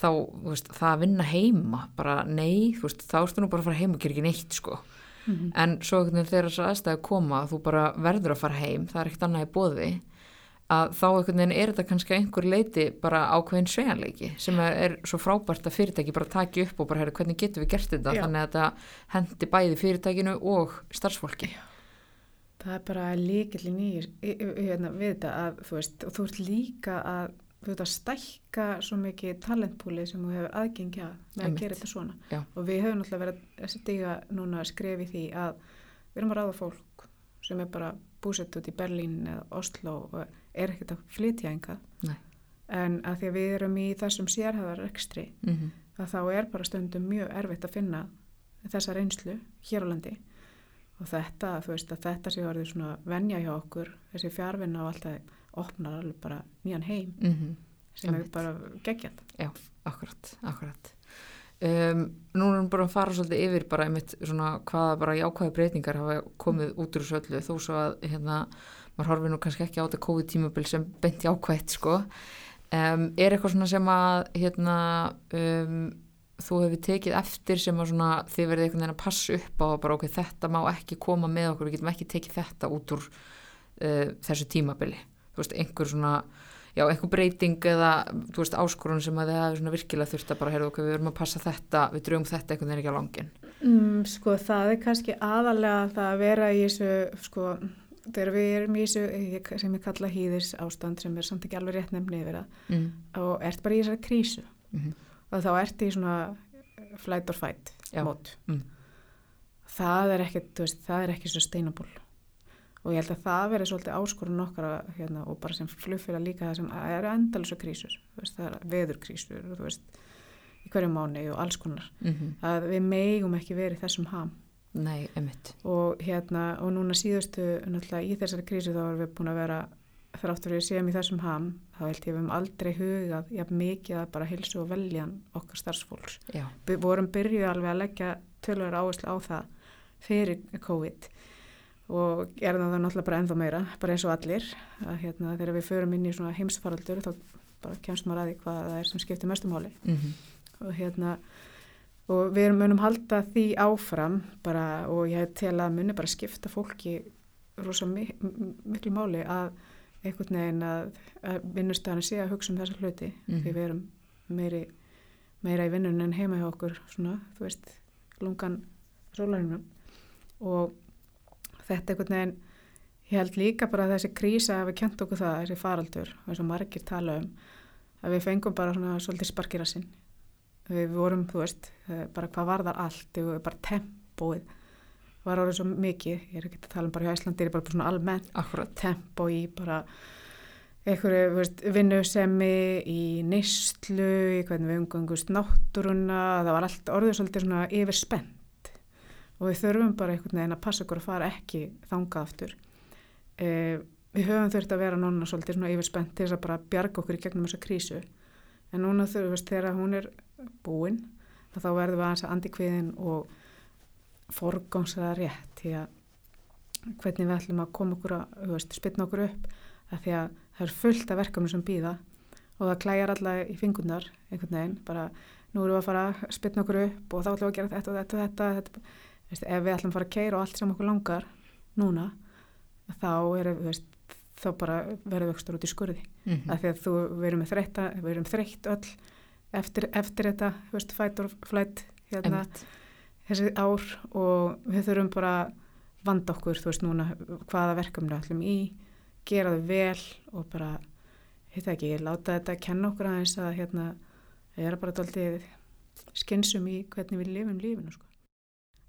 þá, veist, það að vinna heima bara nei, veist, þá ertu nú bara að fara heim og gera ekki neitt, sko. Mhm. en svo þegar þessar aðstæði koma þú bara verður að fara heim, það er ekkert annað í bóði að þá einhvern veginn er þetta kannski einhver leiti bara ákveðin svejanleiki sem er, svo frábært að fyrirtæki bara taki upp og bara herra hvernig getum við gert þetta? Já. þannig að þetta hendi bæði fyrirtækinu og starfsfólki. Það er bara líkillin í hérna, við þetta að þú veist, og þú ert líka að að stækka svo mikið talentpúli sem þú hefur aðgengja með að gera þetta svona. Já. og við höfum náttúrulega verið að stiga núna að skrefi því að við erum að ráða fólk sem er bara búsett út í Berlín eða Oslo og er ekkert að flytja Nei. en að því að við erum í þessum sérhæðar ekstri mm að þá er bara stundum mjög erfitt að finna þessa reynslu hér á landi. Og þetta, þú veist að þetta sé orðið svona venja hjá okkur þessi fjárvinna og alltaf opnar alveg bara nýjan heim sem er Einmitt. bara geggjað. Akkurat, akkurat. Um, nú erum við bara að fara svolítið yfir bara einmitt svona hvaða bara jákvæða breytingar hafa komið út úr þessu öllu þó svo að hérna, maður horfir nú kannski ekki á þetta COVID tímabil sem beint jákvætt sko. Um, er eitthvað svona sem að hérna um, þú hefur tekið eftir sem að svona þið verðið einhvern veginn að passa upp á bara ok, þetta má ekki koma með okkur, við getum ekki tekið þetta út úr uh, þessu tímabili þú veist, einhver svona já, einhver breyting eða, þú veist, áskorun sem að þið hafi svona virkilega þurft að bara, heyrðu okkur, við erum að passa þetta, við drögum þetta einhvern veginn ekki á langin. mm, sko það er kannski aðalega það að vera í þessu sko þegar við erum í þessu sem ég kalla hýðis ástand sem er samt ekki alveg rétt nefni yfir það Mm. og ert bara í þessari krísu Mm og þá ert í svona flight or fight mót Mm. það er ekki, þú veist, það er ekki sustainable og ég held að það verið svolítið áskorun okkar að, hérna, og bara sem flugfélag líka það sem eru endalisa krísur. Veist, það er veðurkrísur þú veist, í hverju mánu og alls konar. Mm að við megum ekki verið þessum ham. Nei, emitt. og hérna og núna síðustu í þessari krísu þá erum við búin að vera þráttur við séum í þessum ham þá held ég við höfum aldrei hugað jafn mikið að bara hilsu og veljan okkar starfsfólks. Við vorum byrjuð alveg að leggja tölur áherslu á það fyrir COVID og gerðum það náttúrulega bara ennþá meira, bara eins og allir. Að hérna þegar við förum inn í svona heimsfaraldur þá bara kemst maður að því hvað það er sem skiptir mestumáli mm og hérna og við munum halda því áfram bara og ég tel að muni bara skipta fólki rosa mi miklu máli að einhvern veginn að, að vinnustæðan sé að hugsa um þessa hluti. Mhm. því við erum meiri, meira í vinnun en heima hjá okkur svona, þú veist, lungan sólarinnan og þetta einhvern veginn ég held líka bara að þessi krísa hafi kent okkur það, þessi faraldur og eins og margir tala um að við fengum bara svona svolítið sparkirasinn við vorum, þú veist, eh, bara hvað var þar allt, við vorum bara tempóið. Var orðið svo mikið, ég er ekki að tala um bara hjá Íslandi, ég er bara svona almennt akkurat. tempó í bara einhverju vinnusemi í neyslu, í hvernig við umgangust náttúruna, það var allt orðið svolítið svona yfir spennt og við þurfum bara einhvern veginn að passa okkur að fara ekki þangað aftur. Eh, við höfum þurft að vera núna svolítið svona yfir spennt til þess að bara bjarga okkur í gegnum þessa krísu. En núna þurfum við þegar hún er búin þá verðum við aðeins að andi kviðin og forgámsraða rétt því að hvernig við ætlum að koma okkur að, veist, spilna okkur upp. Að því að það er fullt af verkefnum sem býða og það klæjar alla í fingurnar einhvern veginn, bara nú erum við að fara að spilna okkur upp og þá ætlum við að gera þetta og þetta og þetta, þetta. Veist, ef við ætlum að fara að keira og allt sem okkur langar núna, þá er veist, þá bara verðum við ekstra út í skurði. Mm af því að þú, við erum með þreytta við erum þreytt öll eftir, eftir þetta, þú veist, fight or flight hérna, þessi ár og við þurfum bara vanda okkur, þú veist núna hvaða verkefni við ætlum í, gera þau vel og bara, heit ekki láta þetta kenna okkur aðeins að hérna, það er bara daldið skynsum í hvernig við lifum lífinu sko.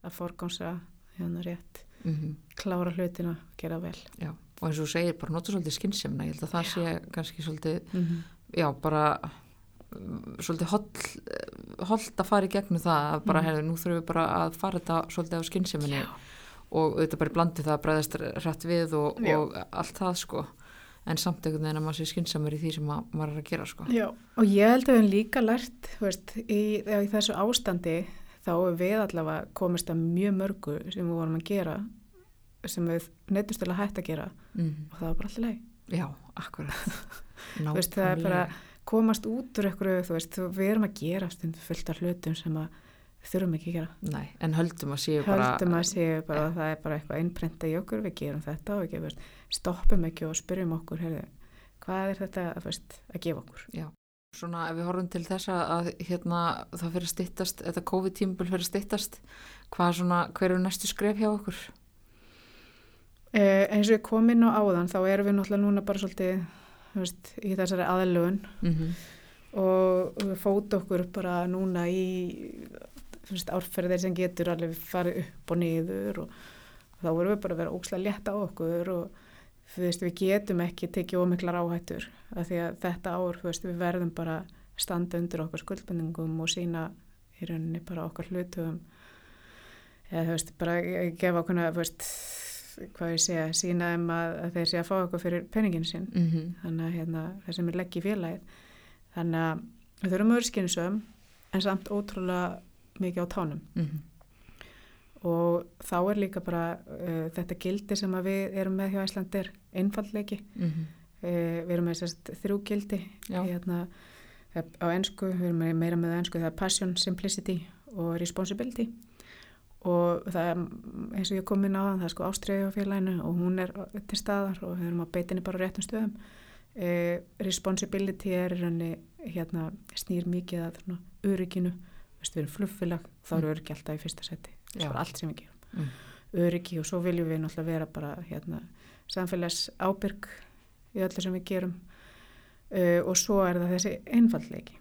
Að forgánsa hérna rétt. Mm klára hlutina, gera vel. Og eins og þú segir, bara nota svolítið skynnsemna, ég held að það Já. sé kannski svolítið, -hmm. já, bara mm, svolítið hollt að fara í gegnum það að bara, heyrðu, nú þurfum við bara að fara þetta svolítið á skynnseminni og auðvitað bara í blandi það að bregðast hrætt við og, Já. og allt það sko. En samt einhvern veginn að maður sé skynnsamur í því sem að, maður er að gera sko. Já, og ég held að við höfum líka lært, þú veist, í, í þessu ástandi þá hefur við allavega komist að mjög mörgu sem við vorum að gera sem við neittust til að hætta að gera mm. og það var bara alltaf leið. Já, akkurat veist, það er bara komast út úr einhverju, þú veist, við erum að gera stund fullt af hlutum sem að við þurfum ekki að gera. Nei, en höldum að séu bara Höldum að séu bara að það er bara eitthvað einprenta í okkur, við gerum þetta og ekki, veist, stoppum ekki og spyrjum okkur, heyrðu, hvað er þetta þú veist, að gefa okkur? Svona ef við horfum til þess að hérna það fyrir stittast, þetta COVID-tímbil fyrir stittast, hvað svona hver eru næstu skref hjá okkur? Eh, eins og ég kom inn á áðan þá erum við náttúrulega núna bara svolítið veist, í þessari aðlögun Mm -hmm. og við fóta okkur bara núna í veist, árferðir sem getur alveg farið upp og niður og, þá vorum við bara að vera ókslega létt á okkur og veist, við getum ekki tekið ómiklar áhættur af því að þetta ár, þú veist, við verðum bara standa undir okkar skuldbendingum og sína í rauninni bara okkar hlutum eða þú veist, bara gefa okkur, hvað ég segja, sína um að, að þeir sé að fá okkur fyrir penningin sinn Mm -hmm. þannig að hérna, það sem er leggja í félagið þannig að við þurfum skynsum en samt ótrúlega mikið á tánum Mhm. Og þá er líka bara uh, þetta gildi sem við erum með hjá Íslandir einfallleiki Mhm. uh, við erum með sérst þrjú gildi hérna, er á ennsku, við erum með- meira með á ennsku það er passion, simplicity og responsibility. Og það er eins og ég kom inn á það, það er sko ástriði á félaginu og hún er til staðar og við erum að beitinni bara á réttum stöðum. Uh, responsibility er hérna snýr mikið að Vist, við erum flugfélag, þá eru öryggi alltaf í fyrsta seti það er allt sem við gerum. Mm. öryggi og svo viljum við náttúrulega vera bara hérna, samfélags ábyrg í öllu sem við gerum. Uh, og svo er það þessi einfallleiki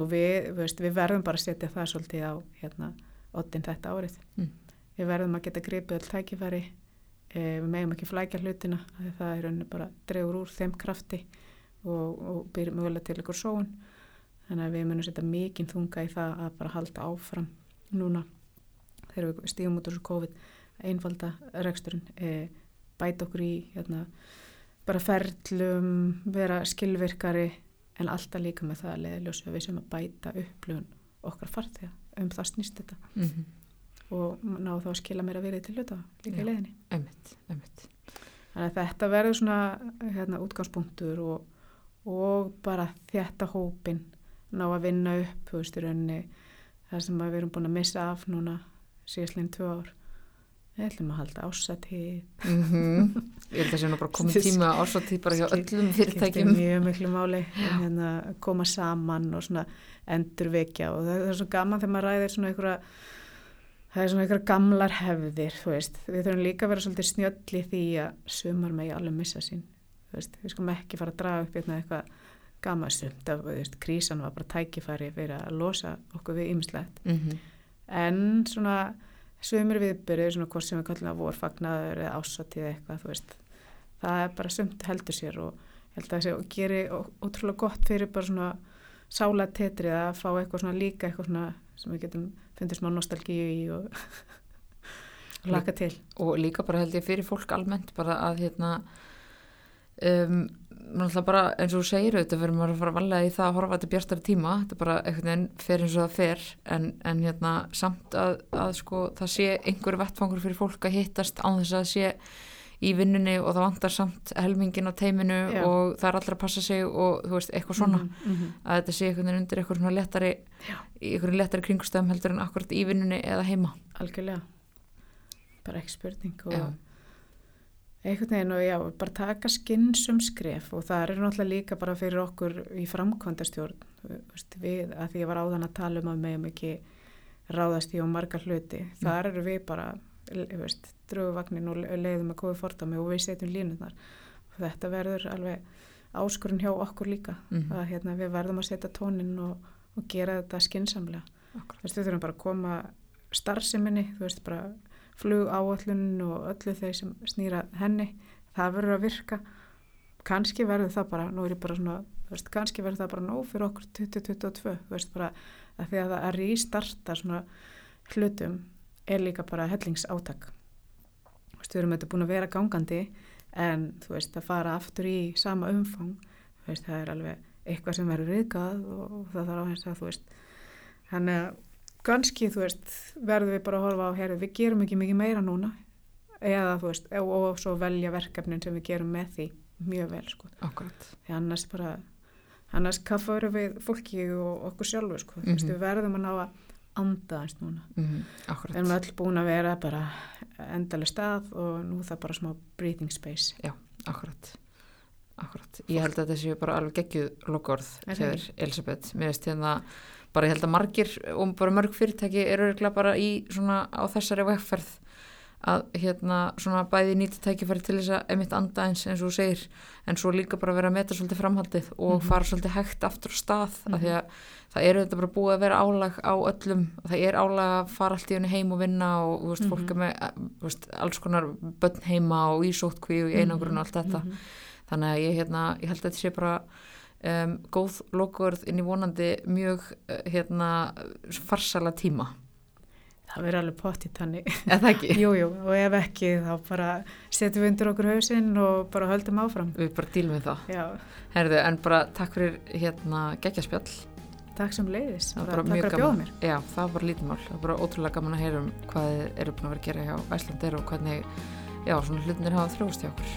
og við, veist, við verðum bara að setja það svolítið á hérna, oddin þetta árið. Mm. við verðum að geta gripið öll tækifæri uh, við megum ekki flækja hlutina það er bara dregur úr þeim krafti og, og byrjum mögulega til ykkur sóun þannig að við munum setja mikinn þunga í það að bara halda áfram núna þegar við stígum út úr þessu COVID einfalda reksturinn e, bæta okkur í hérna, bara ferlum, vera skilvirkari en alltaf líka með það að leiðiljósu að við sem að bæta upplifun okkar farþega um það snýst þetta Mhm. og ná þá að skila meira verið til hluta líka Já. í leiðinni. Einmitt, einmitt. Þannig að þetta verður svona hérna, útgangspunktur og, og bara þetta hópin ná að vinna upp, þú veist, í rauninni það sem við erum búin að missa af núna síðastleginn tvö ár. Við ætlum að halda ásatíð. Mm Ég held að sé nú bara komið tíma ásáttíð bara hjá öllum fyrirtækjum. mjög miklu máli hérna, koma saman og svona endurvekja og það, það er svo gaman þegar maður ræðir svona einhverja það er svona einhverja gamlar hefðir við þurfum líka að vera svolítið snjöll í því að sumar megi alveg missa sín veist, við skulum ekki fara að draga upp hérna eitthvað gaman sumt af, þú veist, krísan var bara tækifæri fyrir að losa okkur við ymslegt Mm en svona sumir viðbyrðir, svona hvort sem við kallum að vorfagnaður eða ásatíð eitthvað, þú veist það er bara sumt heldur sér og held að það sé og geri ó- ótrúlega gott fyrir bara svona sála tetrið að fá eitthvað svona líka eitthvað svona sem við getum fundið smá nostalgíu í og laka til. og líka bara held ég fyrir fólk almennt bara að hérna um, náttúrulega bara eins og þú segir auðvitað fyrir maður að fara að valega í það að horfa til bjartari tíma þetta bara einhvern veginn fer eins og það fer en, en hérna samt að, að sko það sé einhverju vettfangur fyrir fólk að hittast án þess að sé í vinnunni og það vantar samt helmingin á teiminu Já. og það er allra að passa sig og þú veist eitthvað svona mm -hmm. að þetta sé einhvern veginn undir eitthvað svona í einhverju léttari kringustöðum heldur en akkurat í vinnunni eða heima algjörlega bara ekki spurning og Já. Einhvern veginn og já, bara taka skinnsum skref og það er náttúrulega líka bara fyrir okkur í framkvæmdastjórn við, að því ég var áðan að tala um að meðum ekki ráðast í og marga hluti, þar eru við bara dröguvagnin og leiðum með góðu fordami og við setjum línunar og þetta verður alveg áskurinn hjá okkur líka Mhm. að hérna, við verðum að setja tónin og, og gera þetta skinsamlega Akkurat. þú veist, við þurfum bara að koma starfseminni, þú veist, bara flug áallun og öllu þeir sem snýra henni það verður að virka. Kannski verður það bara, nú er ég bara svona veist, kannski verður það bara nóg fyrir okkur 2022, þú veist, bara að því að að rístarta svona hlutum er líka bara hellingsátak þú veist, við erum þetta búin að vera gangandi en þú veist, að fara aftur í sama umfang, þú veist, það er alveg eitthvað sem verður riðgað og, það þarf að þú veist þannig að kannski, þú veist verður við bara að horfa á, herru, við gerum ekki mikið meira núna. Eða, þú veist, og, og svo velja verkefnin sem við gerum með því mjög vel, sko. Því annars bara annars kaffaður við fólki og okkur sjálfur sko. mm -hmm. Vistu, við verðum að ná að anda eins núna. Mm -hmm. Við erum öll búin að vera bara endalega stað og nú það bara smá breathing space. Já, akkurat. Akkurat, ég held að þetta séu bara alveg geggjuð loggorð hér, Elisabeth, mér veist hérna bara ég held að margir og bara mörg fyrirtæki eru bara í svona á þessari vegferð að hérna svona bæði nýta tækifæri til þess að emitt anda eins eins og þú segir en svo líka bara vera að meta svolítið framhaldið og mm -hmm. fara svolítið hægt aftur á stað mm -hmm. af því mhm. að það eru þetta bara búið að vera álag á öllum, það er álag að fara allt í henni heim og vinna og þú veist, mm -hmm. fólk er með veist, alls konar börn heima og ísóttkví og einangrun og allt þetta Mhm. þannig að ég, hérna, ég held að þetta sé bara um, góð lokaverð inn í vonandi mjög hérna farsala tíma Það verður alveg pott í tanni. Eða ekki? Jú, jú, og ef ekki þá bara setjum við undir okkur hausinn og bara höldum áfram. Við bara dílum við það. Herðu, en bara takk fyrir hérna geggjaspjall. Takk sem leiðis. Bara takk fyrir að bjóða mér. Já, það var bara lítið mál. Það var bara ótrúlega gaman að heyra um hvað eru búin að vera að gera hjá Æslandir og hvernig, já, svona hlutinir hafa þrjóðst hjá okkur.